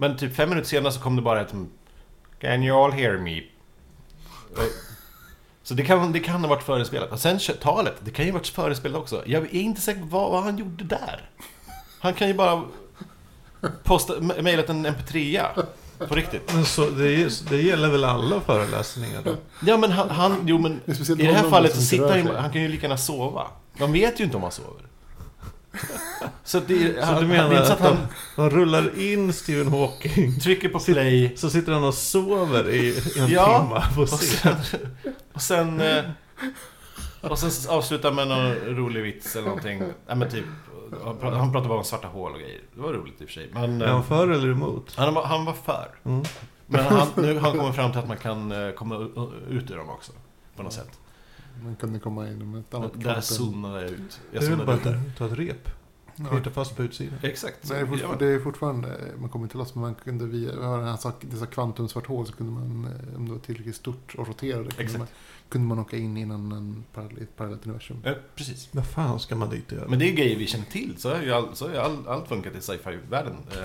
men typ fem minuter senare så kom det bara ett Can you all hear me? Eh, så det kan, det kan ha varit förespelat. Och sen talet, det kan ju ha varit förespelat också. Jag är inte säker på vad, vad han gjorde där. Han kan ju bara posta, me- mejlat en mp3 På riktigt. Men så, det, det gäller väl alla föreläsningar då? Ja men han, han jo men i det här fallet så sitter han ju, han kan ju lika gärna sova. Man vet ju inte om han sover. Så, det, Så han, du det är menar så att att han de, rullar in Stephen Hawking, trycker på play så sitter han och sover i en [LAUGHS] Ja, timme på och scen. sen, och sen, eh, och sen avslutar med någon rolig vits eller någonting. Ja, men typ, han pra- han pratar bara om svarta hål och grejer. Det var roligt i och för sig. Men, Är eh, han för eller emot? han, var, han var för. Mm. Men han, nu har han [LAUGHS] kommit fram till att man kan eh, komma ut ur dem också. På något sätt. Man kunde komma in med ett annat Där kroppen. zonade jag ut. Jag Det är väl bara att ta ett rep, knyta fast på utsidan. Exakt. Nej, det, är fortfarande, man. det är fortfarande, man kommer inte loss, men man kunde via, vi har den här sak, dessa kvantumsvart hål så kunde man, eh, om det var tillräckligt stort och roterade, kunde Exakt. man, kunde man åka in innan en parallell, ett parallellt universum. Eh, precis. Vad fan ska man dit och göra? Men det är grejer vi känner till. Så har ju, all, så har ju all, allt funkat i sci-fi-världen eh,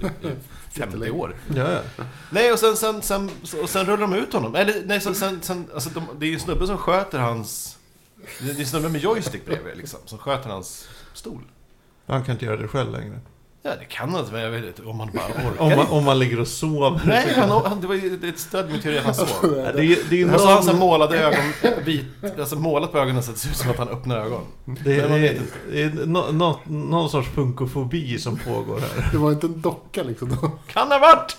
i, i [LAUGHS] 50 Jättelänge. år. Ja, ja. Nej, och sen, sen, sen, och sen rullar de ut honom. Eller nej, sen, sen, sen, alltså de, det är ju en snubbe som sköter hans... Det är en snubbe med joystick bredvid liksom, som sköter hans stol. Han kan inte göra det själv längre. Ja, det kan han inte, men jag vet inte om man bara [LAUGHS] orkar. Om man, om man ligger och sover. Nej, han, han, det var ju ett stöd med teori att han sov. Det, är- det är har han så någon, målade ögon, vit, alltså målat på ögonen så att det ser ut som att han öppnar ögon. det är, man det vet det är nå, nå, någon sorts funkofobi som pågår här. Det var inte en docka liksom. Då. Kan ha varit!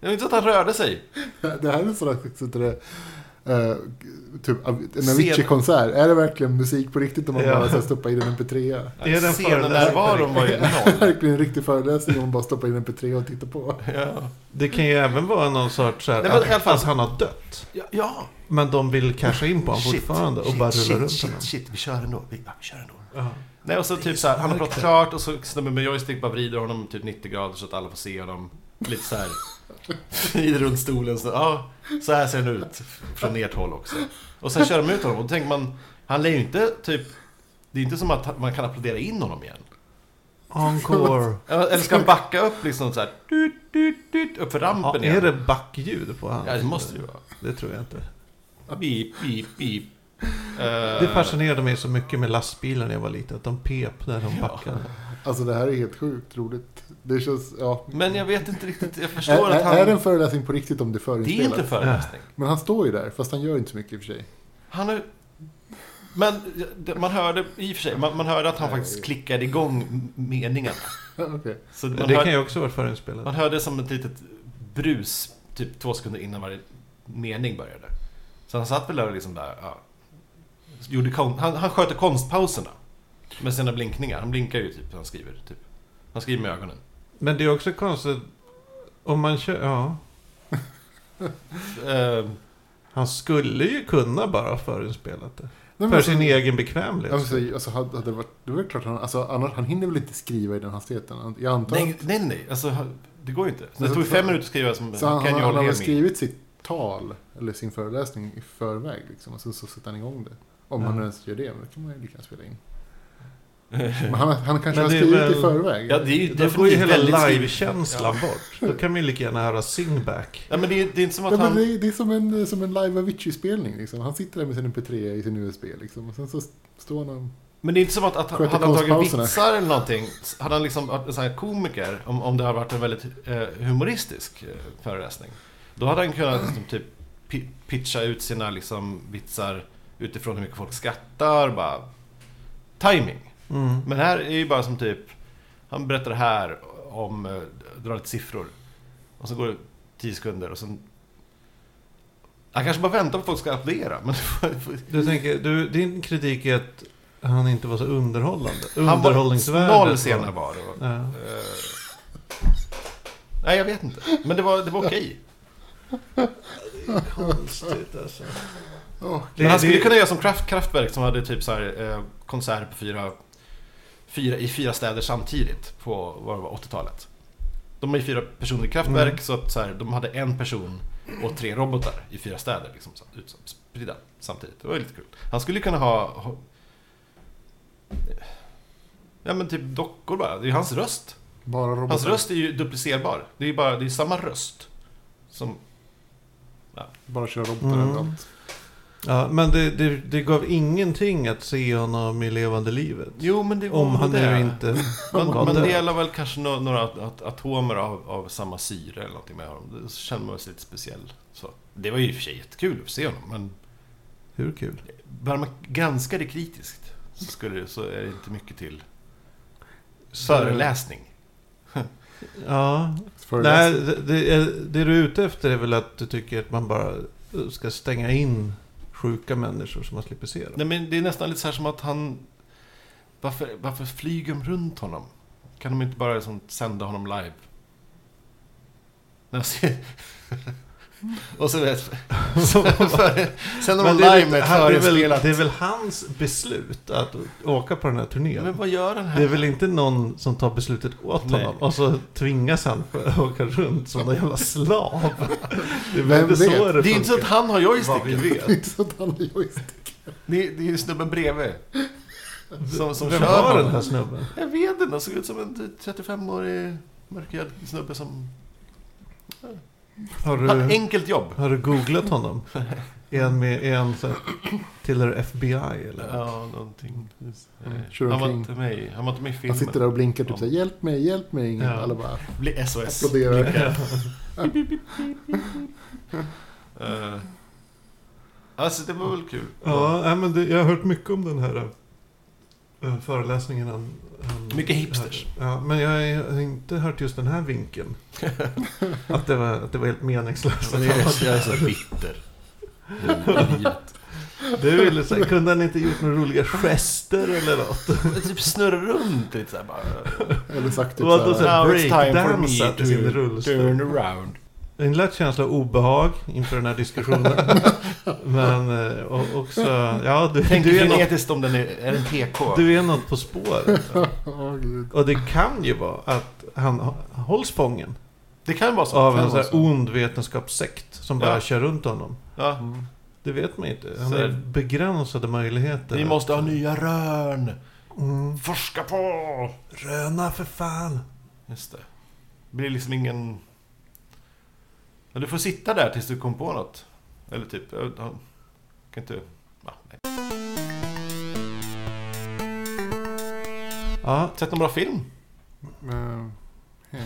Det var inte så att han rörde sig. Det här är sådär, så att eh, typ en Avicii-konsert. Är det verkligen musik på riktigt om man Ja. bara stoppar in en MP3? Det är den Scennärvaron var ju Det är noll. verkligen en riktig föreläsning om man bara stoppar in en MP3 och tittar på. Ja. Det kan ju även vara någon sorts så här, Nej, men att, fall- att han har dött. Ja, ja. Men de vill casha in på honom Shit, fortfarande och shit, bara shit, rulla runt shit, honom. Shit, vi kör ändå. Vi, ja, vi kör ändå. Ja. Nej, och så typ så här, han har pratat klart och så snubben med joystick bara vrider honom typ 90 grader så att alla får se honom. Lite så här. [LAUGHS] Vrider runt stolen så, ja, så här ser den ut. Från ert håll också. Och sen kör de ut honom och då tänker man, han lär ju inte typ, det är inte som att man kan applådera in honom igen. Encore. Eller ska han backa upp liksom så här, dut, dut, dut, upp för Ja, rampen är igen? det backljud på han? Ja, det måste det ju vara. Det tror jag inte. Beep, beep, beep. Det fascinerade mig så mycket med lastbilar när jag var liten. Att de pep när de Ja. Alltså det här är helt sjukt roligt. Det känns, ja. Men jag vet inte riktigt, jag Är, förstår är, att han... är det en föreläsning på riktigt om det är Det är inte en föreläsning. Men han står ju där, fast han gör inte så mycket i och för sig. Han har... Men man hörde i och för sig, man, man hörde att han faktiskt klickade igång meningen. [LAUGHS] Okej. Så man, Det hör, kan ju också vara förinspelat. man hörde som ett litet brus, typ två sekunder innan varje mening började. Så han satt väl där och liksom där, ja, gjorde han, han sköter konstpauserna. Med sina blinkningar. Han blinkar ju typ när han skriver. Typ. Han skriver med ögonen. Men det är också konstigt. Om man kör... Ja. [LAUGHS] Eh, Han skulle ju kunna bara ha förinspelat det. Nej, För alltså- sin egen bekvämlighet. Säga, alltså, hade, hade det, varit, det var klart han, alltså, annars, han hinner väl inte skriva i den hastigheten? Jag antar nej, att- nej, nej. Alltså, det går ju inte. Så det Så- tog fem minuter att skriva som Så han, han, han med. skrivit sitt tal, eller sin föreläsning, i förväg liksom. Och sen så sätter han igång det. Om Ja. han ens gör det, men det kan man ju lika spela in. Men han, han kanske Men har skrivit väl- i förväg. Ja, det är ju Då går ju hela live-känslan bort. Då kan man ju lika gärna höra singback. Ja, men det är, det är inte som att Ja, han... det, är, det är som en, som en live Avicii-spelning. Liksom. Han sitter där med sin MP3 i sin USB. Liksom. Och sen så står han och... Men det är inte som att, att hade han tagit vitsar eller någonting, hade han liksom varit en komiker, om, om det hade varit en väldigt eh, humoristisk eh, föreläsning, då hade han kunnat liksom, typ pi- pitcha ut sina liksom, vitsar utifrån hur mycket folk skrattar, bara timing. Mm. Men här är ju bara som typ, han berättar här om, eh, drar lite siffror, och så går det 10 sekunder och sen han kanske bara väntar på att folk ska applådera, men [LAUGHS] Du tänker, du, din kritik är att han inte var så underhållande. han var Underhållningsvärdet noll scener var det. Ja. Eh, nej, jag vet inte. Men det var, det var okej. Konstigt alltså. Åh, Men han skulle kunna göra som Kraft, Kraftwerk som hade typ så här, eh, konsert på fyra, fyra, i fyra städer samtidigt på vad det var, 80-talet. De är ju fyra personer i Kraftwerk Mm. så att så här, de hade en person och tre robotar i fyra städer liksom, så, ut, spridda samtidigt. Det var lite kul. Han skulle kunna ha, ha Ja men typ dockor bara. Det är ju hans röst. bara robotar. Hans röst är ju duplicerbar. Det är ju bara, det är samma röst. Som, Bara köra robotar Mm. överallt. Ja, men det, det, det gav ingenting att se honom i levande livet. jo men det var Om han det. nu inte Man, man delar väl kanske nå- några at- atomer av, av samma syre eller någonting med honom. Det känner man sig lite speciell. Så. Det var ju i och för sig jättekul att se honom, men Hur kul? börjar man granska det kritiskt så, skulle, det- så är det inte mycket till Så- föreläsning. Ja. [LAUGHS] Nej, Föreläsning. det, det, är, det du är ute efter är väl att du tycker att man bara ska stänga in sjuka människor som man slipper se dem. Nej, men det är nästan lite så här som att han... Varför, varför flyger de runt honom? Kan de inte bara liksom sända honom live? När jag ser... Och så vet så, Sänder de han- väl, förinspelat... det är väl hans beslut att åka på den här turnén? Men vad gör den här? Det är väl inte någon som tar beslutet åt Nej. honom och så tvingas han att åka runt som en jävla slav. [LAUGHS] Det är väl inte så det Det är inte så att han har Vad vi joysticken. vet. [LAUGHS] Det är inte så att han har joystick. Det är, det är ju snubben bredvid. Som, som Vem kör var den här snubben? Jag vet inte, han såg ut som en 35-årig mörkhyad snubbe som... Har Han, du, enkelt jobb. har du googlat honom? [LAUGHS] Är han med, är han så här, tillhör FBI eller? Ja, någonting. Mm, kör Han var omkring. inte med, han var inte med i Han filmen. sitter där och blinkar typ såhär, hjälp mig, hjälp mig. Ja. Alla bara Blir SOS. applåderar. [LAUGHS] [LAUGHS] Eh, alltså det var väl kul. Ja, nej, men det, jag har hört mycket om den här föreläsningen. Han, han, Mycket hipsters. Ja, men jag, har- inte hört just den här vinkeln. [LAUGHS] att, det var, att det var helt meningslöst. Men jag, är- jag är så bitter. [LAUGHS] Du ville säga, kunde han inte gjort några roliga gester eller något? typ snurra runt lite såhär bara. Eller sagt typ såhär. Now it's time for me sin to rullstol. turn around. En lätt känsla av obehag inför den här diskussionen. [LAUGHS] [LAUGHS] Men eh, och, också, ja du, Tänk du, är något, frenetiskt om den är, är en PK. du är något på spåret. [LAUGHS] Gud. Och det kan ju vara att han hålls fången Det kan vara så. av en sån här så. ond vetenskapssekt som bara Ja. kör runt honom. Ja. Mm. Det vet man inte. Han Så har begränsade möjligheter. Vi måste ha nya rön. Mm. Forska på! Röna för fan! Just det. Det blir liksom ingen... Ja, du får sitta där tills du kommer på något. Eller typ... Jag, kan inte... Ja, nej. Ja, Sett någon bra film? Eh,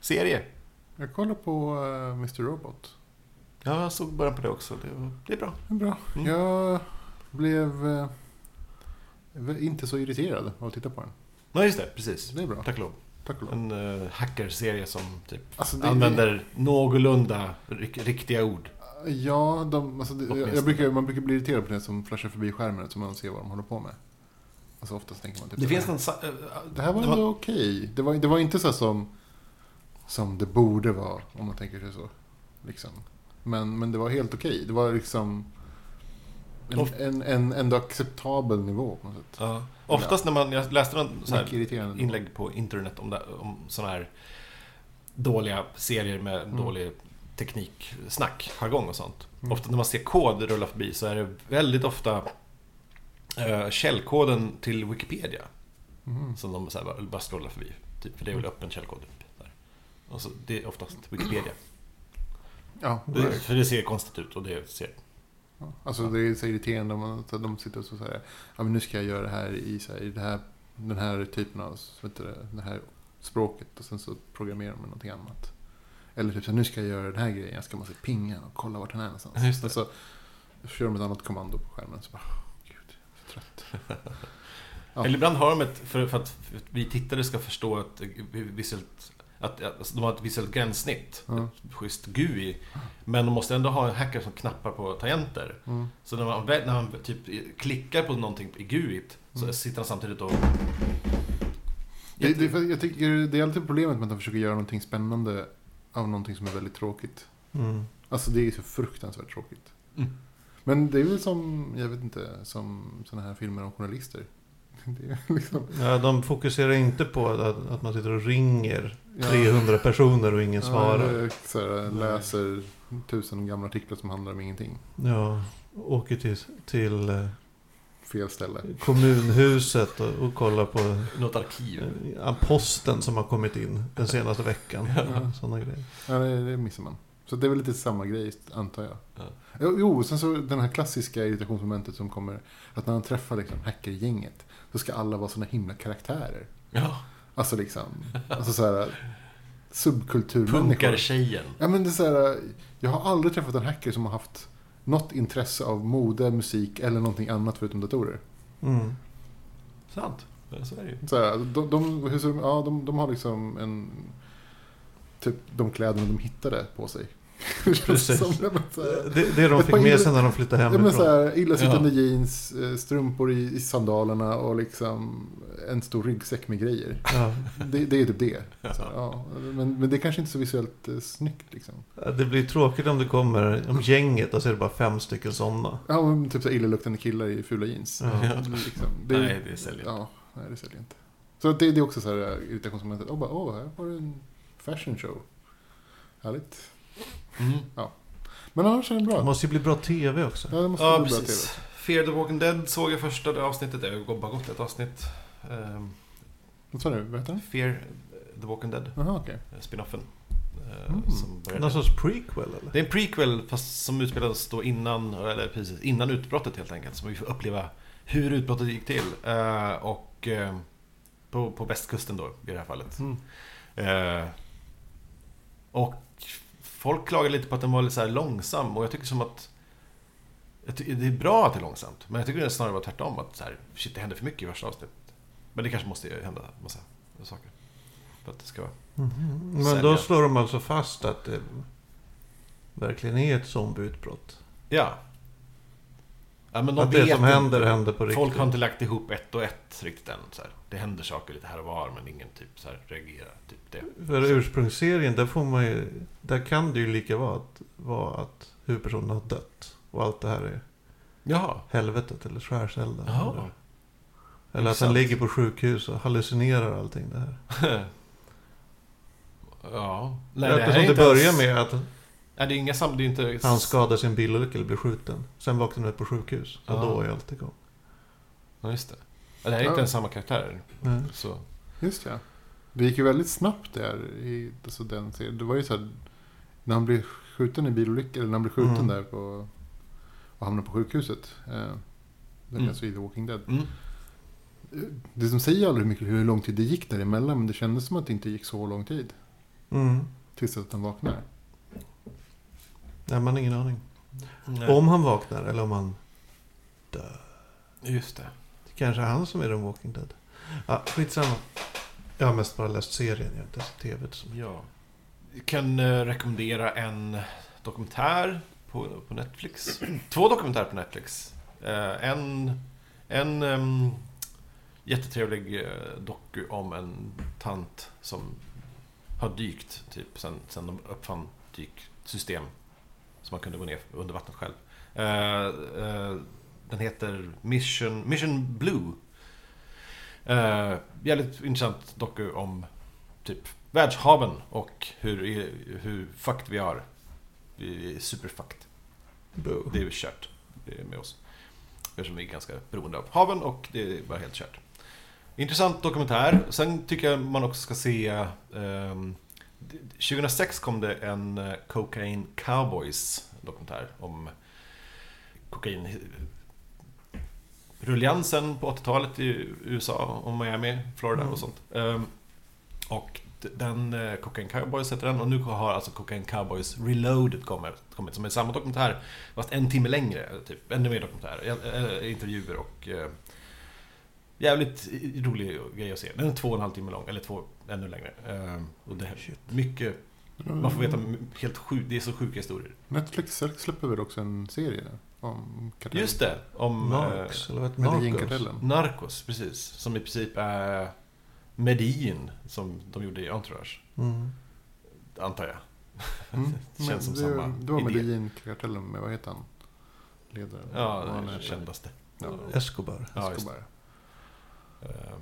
Serie? Jag kollar på uh, Mr. Robot. Ja, jag såg början på det också. Det, det är bra. Det är bra. Mm. Jag Blev eh, inte så irriterad av att titta på den. Nej, just det. Precis. Det är bra. Tack och lov. Tack och lov. En uh, hackerserie som typ Alltså, använder någorlunda rik- riktiga ord. Ja, de, alltså jag, jag brukar, man brukar bli irriterad på det som flashar förbi skärmen så man ser vad de håller på med. Alltså oftast tänker man typ Det finns en... sa- eh, Det här var ändå okej. Det, var, det var inte så som, som det borde vara, om man tänker sig så. Liksom. Men, men det var helt okej. Det var liksom en, en, en ändå acceptabel nivå på något sätt. Ja. Oftast när man... Jag läste någon så här inlägg på internet om, det, om såna här dåliga serier med Mm. dålig teknik, snack, jargong och sånt. Mm. Ofta när man ser kod rulla förbi så är det väldigt ofta eh, källkoden till Wikipedia Mhm. som de så här bara, bara scrollar förbi. Typ, för det är väl öppen källkod. Typ, där. Och så, det är oftast Wikipedia. Ja, Det, för det ser konstigt ut och det ser... Ja, Alltså det är så irriterande om man, att de sitter och så säger ja men nu ska jag göra det här i, så här, i det här, den här typen av, vet du, det, här språket och sen så programmerar med någonting annat. Eller typ så här, nu ska jag göra den här grejen, jag ska måste pinga och kolla vart den är någonstans. Just det. Och så kör de ett annat kommando på skärmen så bara, åh, gud, så trött. Ja. [LAUGHS] Eller ibland har de ett, för, för, att, att vi tittare ska förstå att eh, visuellt, att, att alltså, de har ett visuellt gränssnitt. Ja. Ett schysst GUI. Men de måste ändå ha en hacker som knappar på tangenter. Mm. Så när man, när man typ klickar på någonting i GUIt så Mm. sitter han samtidigt och... Det, det, jag tycker det är alltid problemet med att de försöker göra någonting spännande av någonting som är väldigt tråkigt. Mm. Alltså det är så fruktansvärt tråkigt. Mm. Men det är väl som, jag vet inte, som sådana här filmer om journalister. [LAUGHS] Det är liksom, Ja, de fokuserar inte på att, att man sitter och ringer Ja. 300 personer och ingen ja, svarar. eller så här, läser tusen gamla artiklar som handlar om ingenting. Ja, åker till, till eh, Fel ställe. kommunhuset och, och kollar på något arkiv. eh, posten som har kommit in den senaste veckan. Ja. Sådana grejer. Ja, det, det missar man. Så det är väl lite samma grej, antar jag. Ja. Jo, sen så den här klassiska irritationsmomentet som kommer. Att när man träffar liksom hackergänget. Så ska alla vara såna himla karaktärer. Ja, Alltså liksom, alltså så här subkulturmänniskor. punkartjejen. Ja men det är så här, jag har aldrig träffat en hacker som har haft något intresse av mode, musik eller någonting annat förutom datorer. Mm. Sant. Så är det ju. Så här, de, de, hur ser de, ja, de, de har liksom en... Typ de kläderna de hittade på sig. Precis. Som, här, Det, det de fick med sig när de flyttade hemifrån. här, illasittande Ja. jeans, eh, strumpor i, i sandalerna och liksom en stor ryggsäck med grejer. Ja. Det, det är typ det. Så, ja, men, men det är kanske inte så visuellt eh, snyggt liksom. Det blir tråkigt om det kommer, om gänget, och så är det bara fem stycken sådana. Ja, men typ så här illaluktande killar i fula jeans. Ja. Det är Liksom, det, Nej, det säljer Ja, nej det säljer inte. Så det, det är också så här äh, irritationsmomentet. Åh, bara, åh, här var det en fashion show. Härligt. Mm. Men annars är det Det bra. måste ju bli bra TV också. Ja, det måste Ja, bli bra precis. TV. Fear the Walking Dead såg jag första avsnittet. Det har bara gått ett avsnitt. Um, Vad sa du? Vad heter den? Fear the Walking Dead. Jaha, okej. eh, Spinoffen. eh, Mm. Som. Någon sorts prequel eller? Det är en prequel fast som utspelades då innan, eller precis, innan utbrottet helt enkelt. Så vi får uppleva hur utbrottet gick till. Eh, och eh, på, på västkusten då i det här fallet. Mm. Eh, och folk klagar lite på att den var lite så långsam och jag tycker som att det är bra att det är långsamt, men jag tycker det snarare var tvärtom. Att så här, shit, det händer för mycket i första avsnittet. Men det kanske måste hända massa saker. För att det ska vara... Mhm. Men Sälja. då slår de alltså fast att det verkligen är ett zombieutbrott. Ja. Ja men de Att det som inte. händer, händer på riktigt. Folk har inte lagt ihop ett och ett riktigt än. Så här. Det händer saker lite här och var, men ingen typ så här reagerar. Typ det. För ursprungsserien, där får man ju... Där kan det ju lika vara att, vara att huvudpersonen har dött. Och allt det här är Jaha. helvetet eller skärselden. Eller, eller att han ligger på sjukhus och hallucinerar allting det här. [LAUGHS] ja. Nej, Eftersom det inte börjar ens- med att Nej, det är inga sam... Det är inte... han skadar sin bilolycka eller blir skjuten. Sen vaknar han upp på sjukhus. Och Ja. då är allt igång. Ja, just det. Det här är inte Ja. ens samma karaktär. Nej. Så... Just ja. Det gick ju väldigt snabbt där i alltså den serien. Det var ju så här, när han blev skjuten i bilolycka, eller när han blev skjuten Mm. där på, och hamnade på sjukhuset. Eh, det är Mm. alltså i The Walking Dead. Mm. Det som säger aldrig hur, mycket, hur lång tid det gick däremellan, men det kändes som att det inte gick så lång tid. Mm. Tills att han vaknar. Nej, man har ingen aning. Nej. Om han vaknar eller om han dör. Just det. Det kanske är han som är den Walking Dead. Ja, skitsamma. Jag har mest bara läst serien, jag har inte sett TV. Så. Ja. Jag kan eh, rekommendera en dokumentär på, på Netflix. [CLEARS THROAT] Två dokumentärer på Netflix. Eh, en en ehm, jättetrevlig eh, doku om en tant som har dykt typ sen, sen de uppfann dyksystem. Så man kunde gå ner under vattnet själv. Eh, eh, den heter Mission, Mission Blue. Eh, jävligt intressant doku om typ världshaven och hur, hur fucked vi har. Vi är superfucked. Boo. Det är kört det är med oss. Eftersom vi är ganska beroende av haven och det är bara helt kört. Intressant dokumentär. Sen tycker jag man också ska se... ehm, 2006 kom det en eh, Cocaine Cowboys dokumentär om kokain rulliansen på 80-talet i USA och Miami, Florida och sånt. Ehm, och den, eh, Cocaine Cowboys heter den, och nu har alltså Cocaine Cowboys Reloaded kommit, som är samma dokumentär, fast en timme längre, typ, ännu mer dokumentär, eh, intervjuer och jävligt rolig grej att se. Den är två och en halv timme lång, eller två, ännu längre. Ehm, och det är mycket, man får veta helt sjukt, det är så sjuka historier. Netflix släpper väl också en serie om kartellen? Just det, om... Narcs, eller vad Narcos? Medellin-kartellen. Narcos, precis. Som i princip är Medellin, som de gjorde i Entourage. Mm. Antar jag. Mm. [LAUGHS] Känns som det, samma Det var idé. Medellin-kartellen med, vad heter han? Ledaren. Ja, heter. kändaste. Ja, Escobar. Ja, Escobar. det. Eh,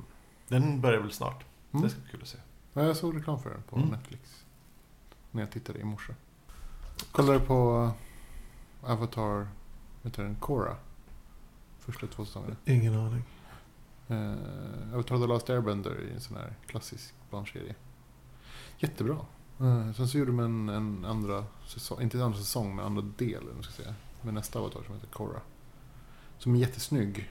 Den börjar väl snart. Mm. Det ska bli kul att se. Ja, jag såg reklam för den på Mm. Netflix. När jag tittade i morse. Kollade på Avatar, vad heter den? Korra. Första två säsongerna. Ingen aning. Uh, Avatar The Last Airbender i en sån här klassisk barnserie. Jättebra. Eh, sen så gjorde de en, en andra säsong, inte en andra säsong, men andra del, man ska säga. Med nästa Avatar som heter Korra. Som är jättesnygg.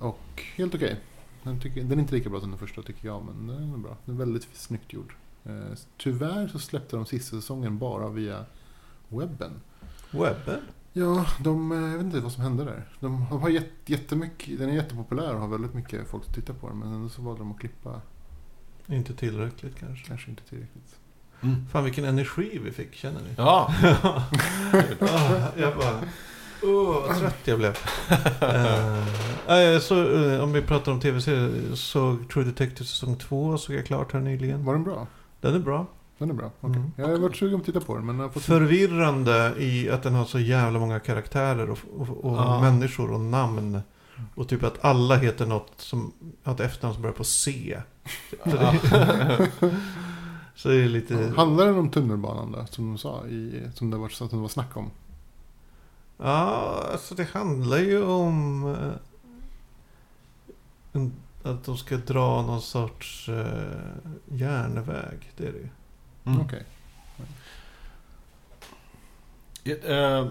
Och helt okej. Den, tycker- den är inte lika bra som den första tycker jag, men den är bra. Den är väldigt snyggt gjord. Eh, tyvärr så släppte de sista säsongen bara via webben. Webben? Ja, de, eh, jag vet inte vad som hände där. De, de har jätt, jättemycket, den är jättepopulär och har väldigt mycket folk som tittar på den. Men ändå så valde de att klippa Inte tillräckligt kanske. kanske inte tillräckligt. Fan vilken energi vi fick, känner ni? Ja, [LAUGHS] jag bara... Åh, vad trött jag blev. Nej, så, eh, om vi pratar om tv-serier, såg True Detective säsong 2, såg jag klart här nyligen. Var den bra? Den är bra. Den är bra. Okej. Mm. Jag har varit sugen på att titta på den men jag fått... Förvirrande i att den har så jävla många karaktärer och, och, och Ja. människor och namn. Och typ att alla heter något som har ett efternamn som börjar på C. Så det, [LAUGHS] så det är lite... Handlar den om tunnelbanan då? Som de sa? I, som det var, så att det var snack om? Ja, alltså det handlar ju om eh, en, att de ska dra någon sorts eh, järnväg. Det är det ju. Mm. Okej. Jag eh,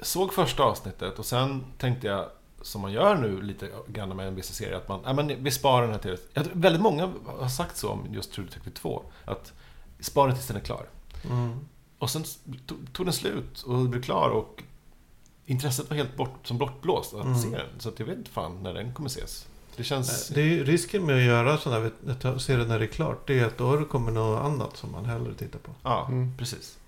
såg första avsnittet och sen tänkte jag, som man gör nu lite grann med en vissa serier, att man, ja, men vi sparar den här till... Jag, tror väldigt många har sagt så om just True Detective 2, att spara tills den är klar. Och sen tog, tog den slut och blev klar och intresset var helt bort, som bortblåst att Mm. se den. Så att jag vet inte fan när den kommer ses. Det känns... Det är risken med att göra sådana här serier när det är klart. Det är att då kommer något annat som man hellre tittar på. Ja, Mm. precis.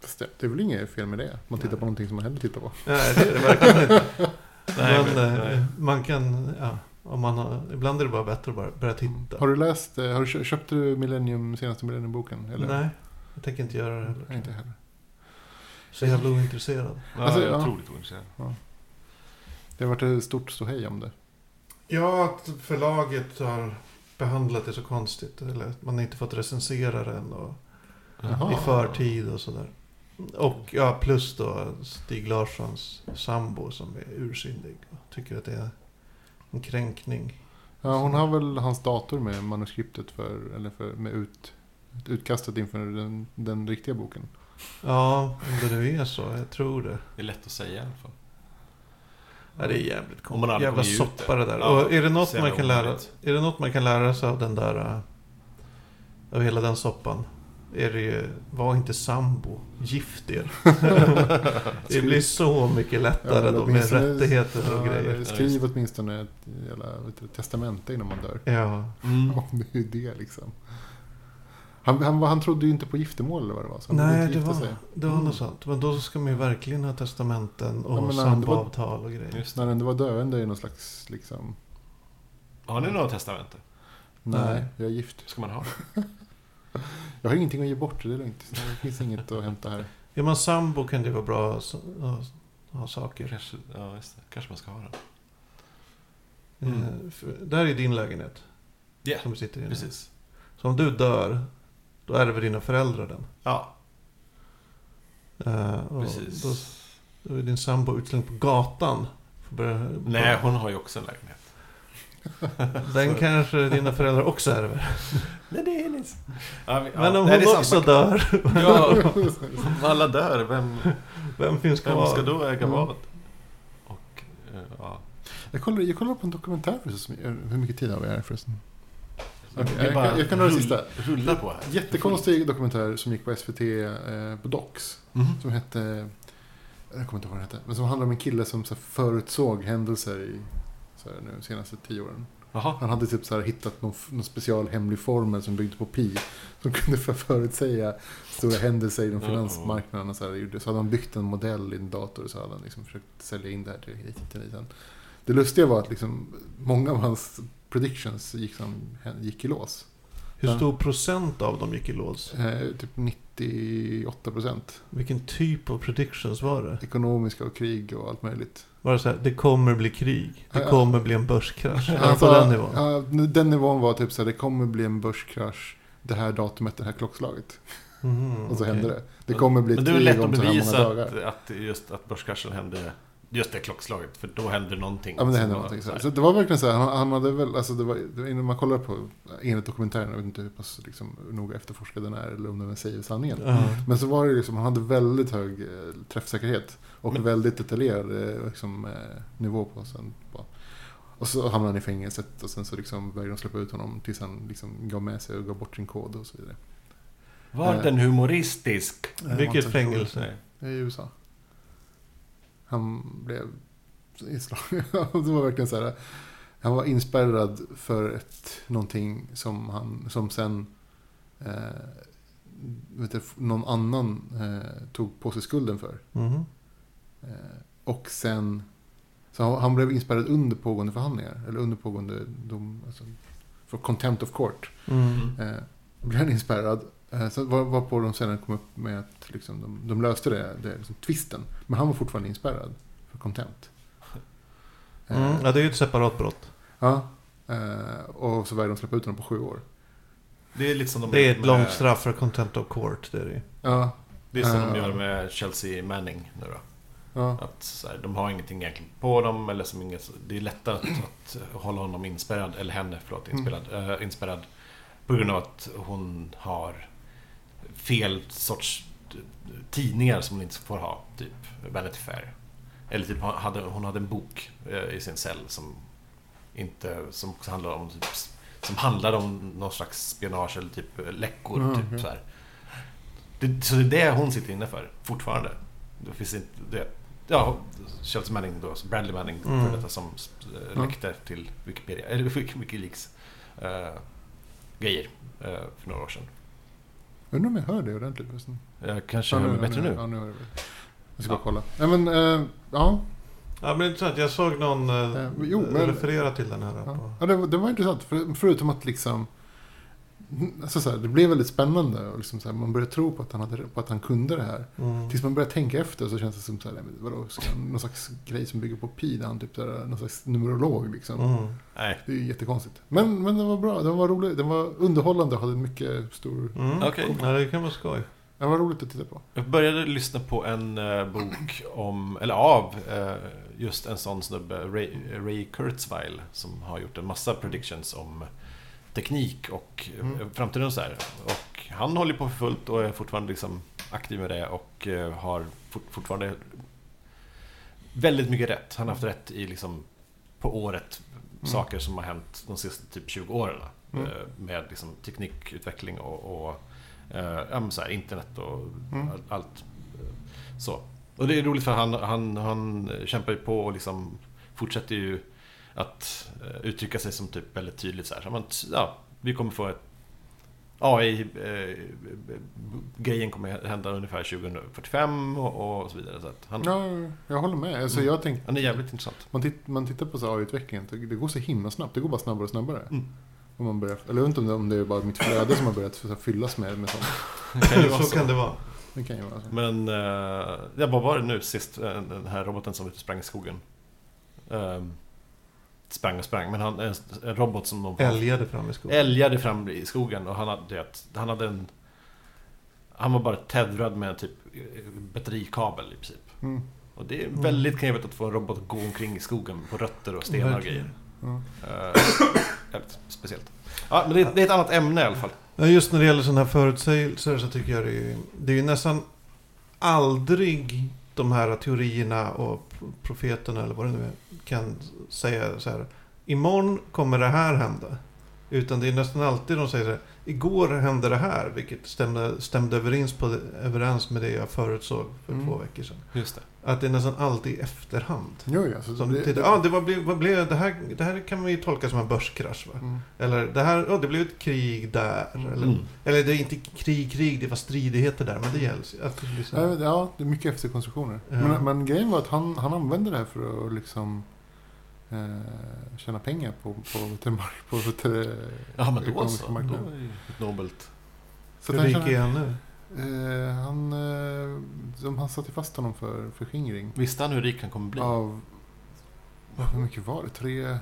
Fast det, det är väl inget fel med det? Man tittar Nej. på någonting som man hellre tittar på. Nej, det är det verkligen inte. [LAUGHS] Nej, men men- eh, nej. man kan... Ja, om man har, ibland är det bara bättre att bara börja titta. Har du läst, eh, har du kö- köpt du Millennium, senaste Millennium-boken? Eller? Nej, jag tänker inte göra det heller. Inte heller. Så jävla ointresserad. Ja, Alltså, jag är ja. otroligt ointresserad. Det har varit ett stort ståhej om det. Ja, att förlaget har behandlat det så konstigt. Eller att man inte fått recensera den och, Jaha. i förtid och sådär. Och ja, plus då Stig Larssons sambo som är ursinnig. Och tycker att det är en kränkning. Ja, hon har väl hans dator med manuskriptet för, eller för, med ut, utkastet inför den, den riktiga boken. Ja, om det nu är så. Jag tror det. Det är lätt att säga i alla fall. Ja, det är jävligt konstigt. Jävla soppa det där. Ja, och är det, något man kan lära, är det något man kan lära sig av den där... äh, Av hela den soppan. är det ju, var inte sambo, gift er. [LAUGHS] det blir så mycket lättare eller då med rättigheter och ja, eller grejer. Skriv åtminstone ett jävla vet du, testamente innan man dör. Ja, Mm. Om det är det liksom. Han, han, han trodde ju inte på giftermål eller vad det var. Så nej inte det var, sig. det var Mm. något sånt. Men då ska man ju verkligen ha testamenten och Ja, det samboavtal och grejer. Just När han ändå var döende i någon slags liksom... Har ni något testamente? Nej, Nej. jag är gift. Ska man ha? [LAUGHS] Jag har ingenting att ge bort, det är lugnt. Det finns inget att hämta här. Är man sambo kan det vara bra att ha, saker. Kanske, ja, just det. Kanske man ska ha den. Eh, Mm. där är din lägenhet Ja, som vi sitter i nu. precis. Så om du dör, då ärver dina föräldrar den. Ja, och precis. Då, då är din sambo utslängd på gatan. Börja, Nej, hon har ju också en lägenhet. [LAUGHS] Den kanske dina föräldrar också ärver. Nej, det är hennes. Ja, ja, Men om nej, hon också dör, Ja, om alla dör, vem, vem finns kvar? vem ska då äga Mm. vad? Och, eh, ja. Jag kollar, jag kollar på en dokumentär förresten. Hur mycket tid har vi här förresten? Vi jag, bara kan, jag kan dra det sista. Rullar på här. Jättekonstig dokumentär som gick på SVT eh, på Docs. Mhm. Som hette... Jag kommer inte ihåg vad den hette. Men som handlar om en kille som så här, förutsåg händelser i så här, nu, de senaste tio åren. Jaha. Han hade typ så här, hittat någon, någon special hemlig formel som byggde på pi. Som [LAUGHS] kunde för förutsäga stora händelser inom finansmarknaden. Och så, här, så hade han byggt en modell i en dator och så hade han liksom försökt sälja in det här till dit. Det lustiga var att liksom, många av hans predictions gick, som, gick i lås. Hur stor procent av dem gick i lås? Eh, typ 98 procent. Vilken typ av predictions var det? Ekonomiska och krig och allt möjligt. Var det så här, det kommer bli krig, det kommer bli en börskrasch? Eller Alltså, på den nivån? Ja, den nivån var typ så här, det kommer bli en börskrasch. Det här datumet, det här klockslaget. Mhm, Och så okej. hände det. Det kommer bli Men det är tre väl lätt att gånger så här många bevisa dagar. att, att just att börskraschen hände just det klockslaget. För då hände någonting. Ja men det hände någonting så, så det var verkligen så här, han, han hade väl, alltså det var, det var, när man kollar på, enligt dokumentären, jag vet inte hur pass liksom, noga efterforskad den är eller om den säger sanningen. Ja. Men så var det liksom, han hade väldigt hög eh, träffsäkerhet och Men- väldigt detaljerad eh, liksom, eh, nivå på sen. På. Och så hamnade han i fängelset och sen så liksom vägrade de släppa ut honom tills han liksom gav med sig och gav bort sin kod och så vidare. Var Eh. den humoristisk? Eh, Vilket fängelse? Nej. I USA. Han blev inslagen. [LAUGHS] det var verkligen så här. Han var inspärrad för ett, någonting som, han, som sen eh, vet du, någon annan eh, tog på sig skulden för. Mhm. Eh, och sen... Så han, han blev inspärrad under pågående förhandlingar. Eller under pågående dom. Alltså, för contempt of court. Mm. Eh, blev han inspärrad. Eh, så var, var på de senare kom upp med att liksom, de, de löste det, det liksom, twisten. Men han var fortfarande inspärrad för contempt. Eh, Mm. Ja, det är ju ett separat brott. Ja. Eh, och så vägrade de släppa ut honom på sju år. Det är lite som de Det är ett med- långt straff för contempt of court. Det är det. Ja. Det är som Ja. de gör med Chelsea Manning nu då. ja. Att så här, de har ingenting egentligen på dem eller som inget, det är lättare att, att hålla honom inspärrad, eller henne, förlåt, Mm. inspärrad, äh, inspärrad. På grund av att hon har fel sorts tidningar som hon inte får ha. Typ Vanity Fair. Eller typ hon hade, hon hade en bok eh, i sin cell som inte, som också handlar om typ, som handlar om någon slags spionage eller typ läckor. Mm, typ, okej. så. Det, så det är det hon sitter inne för, fortfarande. Det finns inte, det, ja, Chelsea Manning då, Bradley Manning, Mm. för detta som eh, läckte till Wikipedia, eller Wik- [LAUGHS] Wikileaks eh, grejer eh, för några år sedan. Undrar om jag hör det ordentligt förresten. Jag kanske Ja, hör nu- mig bättre nu. Ja, nu hör jag det. Jag ska Ja. bara kolla. Nej men, eh, ja. Ja, men intressant. Jag såg någon eh, Eh, jo, men- referera till den här. Ja, På. ja det, var- det var intressant. För, förutom att liksom... Alltså så här, det blev väldigt spännande. Och liksom så här, man började tro på att, han hade, på att han kunde det här. Mm. Tills man börjar tänka efter så känns det som så här, vadå, ska han, någon slags grej som bygger på pi. Där han typ så här, någon slags numerolog liksom. Mm. Nej. Det är ju jättekonstigt. Men, men den var bra. Den var rolig. Den var underhållande och hade mycket stor... Mm. Okej. Ja, det kan vara skoj. Den var roligt att titta på. Jag började lyssna på en eh, bok om, eller av, eh, just en sån snubbe, Ray, Ray Kurzweil, som har gjort en massa predictions om teknik och eh, Mm. framtiden och så här. Och han håller på för fullt och är fortfarande liksom aktiv med det och eh, har fort, fortfarande väldigt mycket rätt. Han har haft rätt i liksom på året Mm. saker som har hänt de sista typ 20 åren. Mm. eh, Med liksom teknikutveckling och, och Eh, men så här, internet och Mm. all, allt. eh, Så. Och det är roligt för han, han, han kämpar ju på och liksom fortsätter ju att eh, uttrycka sig som typ väldigt tydligt så här. Så man, ja, vi kommer få ett AI-grejen kommer hända ungefär 2045 och, och så vidare. Så att han, Ja, jag håller med. Alltså, jag tänkte, han är jävligt intressant. man, titt, man tittar på så AI-utvecklingen, det går så himla snabbt. Det går bara snabbare och snabbare. Mm. Om man börjar, eller jag vet inte om det, är bara mitt flöde som har börjat så här, fyllas med, med sånt. [LAUGHS] Kan vara så kan det vara. Det kan ju vara så. Men, uh, ja, vad var det nu sist, eh, den här roboten som ute och sprang i skogen? Ehm, sprang och sprang, men han, en, en robot som de Älgade fram i skogen. älgade fram i skogen och han hade, han hade en... Han var bara tedrad med en typ eh, batterikabel i princip. Mm. Och det är väldigt knepigt att få en robot att gå omkring i skogen på rötter och stenar och grejer. [CLEARS THROAT] Ja. Uh, speciellt. Ja, men det, det är ett annat ämne i alla fall. Ja, just när det gäller sådana här förutsägelser så tycker jag det är, det är ju nästan aldrig de här teorierna och profeterna eller vad det nu är kan säga så här. Imorgon kommer det här hända. Utan det är nästan alltid de säger så här. Igår hände det här, vilket stämde, stämde överens, på, överens med det jag förutsåg för Mm. två veckor sedan. Just det. Att det är nästan alltid i efterhand. Jo, ja. Så Som det, tittar, ah, det, var, blev- vad blev, det, här, det här kan man ju tolka som en börskrasch. Va? Mm. Eller det här, oh, det blev ett krig där. Eller, Mm. eller det är inte krig, krig, det var stridigheter där. Men det gäller. Att det. Ja, Ja, det är mycket efterkonstruktioner. Ja. Men, men grejen var att han, han använde det här för att liksom eh, tjäna pengar på, på, på, på, på, på Ja, men då ekonomiska så. marknaden. Då är det ju ett nobelt. Så Hur han, rik är han nu? eh, han, eh, de, han satte fast honom för förskingring. Visste han hur rik han kommer bli? Av, hur mycket var det? Tre,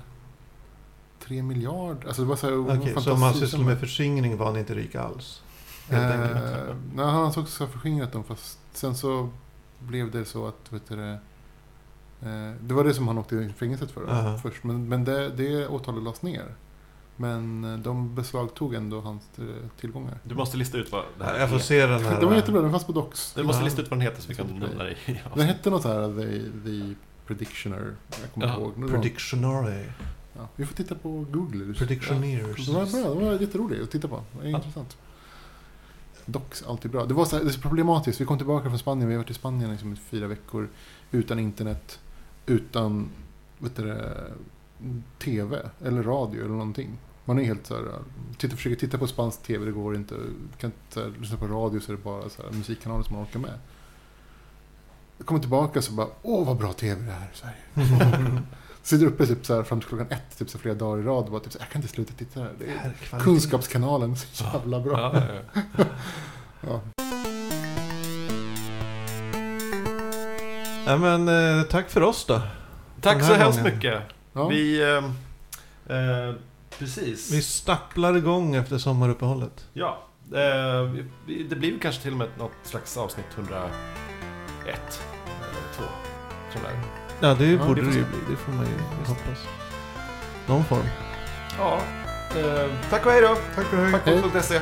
tre miljarder? Alltså det var så här Okej, så om man fantastiskt sysslar med förskingring var han inte rik alls? Helt enkelt. Eh, nej, han ansåg sig ha förskingrat dem fast sen så blev det så att, vet du det, eh, det var det som han åkte i fängelset för Aha. först. Men, men det, det åtalet lades ner. Men eh, de beslagtog ändå hans eh, tillgångar. Du måste lista ut vad det här Jag får se den här. Det var jättebra, den fanns på Docs. Du måste Ja. lista ut vad den heter så vi kan nämna det i Den hette något så här, The, the Predictioner. Jag kommer Ja, inte ihåg. Det var- Predictionary. Ja, vi får titta på Google. Predictioneers. Det var bra, det var jätteroligt att titta på. Det var intressant. Docs, alltid bra. Det var så här, det är så problematiskt. Vi kom tillbaka från Spanien. Vi har varit i Spanien liksom i fyra veckor. Utan internet. Utan vet du, det, TV eller radio eller någonting. Man är helt så här, titta, försöker titta på spansk TV, det går inte. Kan inte här, lyssna på radio så är det bara så här, musikkanaler som man orkar med. Jag kommer tillbaka så bara, åh vad bra TV det är i Sverige. [LAUGHS] Sitter uppe typ så här, fram till klockan ett, typ så här, flera dagar i rad och bara typ så här, jag kan inte sluta titta här. Det är Här, kvalitet. Kunskapskanalen, så jävla bra. Ja, ja, ja. [LAUGHS] [LAUGHS] Ja. Men, eh, tack för oss då. Tack så hemskt gången. mycket. Ja. Vi... ehm, eh, precis. Vi stapplar igång efter sommaruppehållet. Ja. Eh, det blir kanske till och med något slags avsnitt 101. Eller 2. Sån där. Ja, det Ja, borde det ju bli. Det får man ju hoppas. Någon form. Ja. Eh, tack och hej då. Tack för det. Tack.se.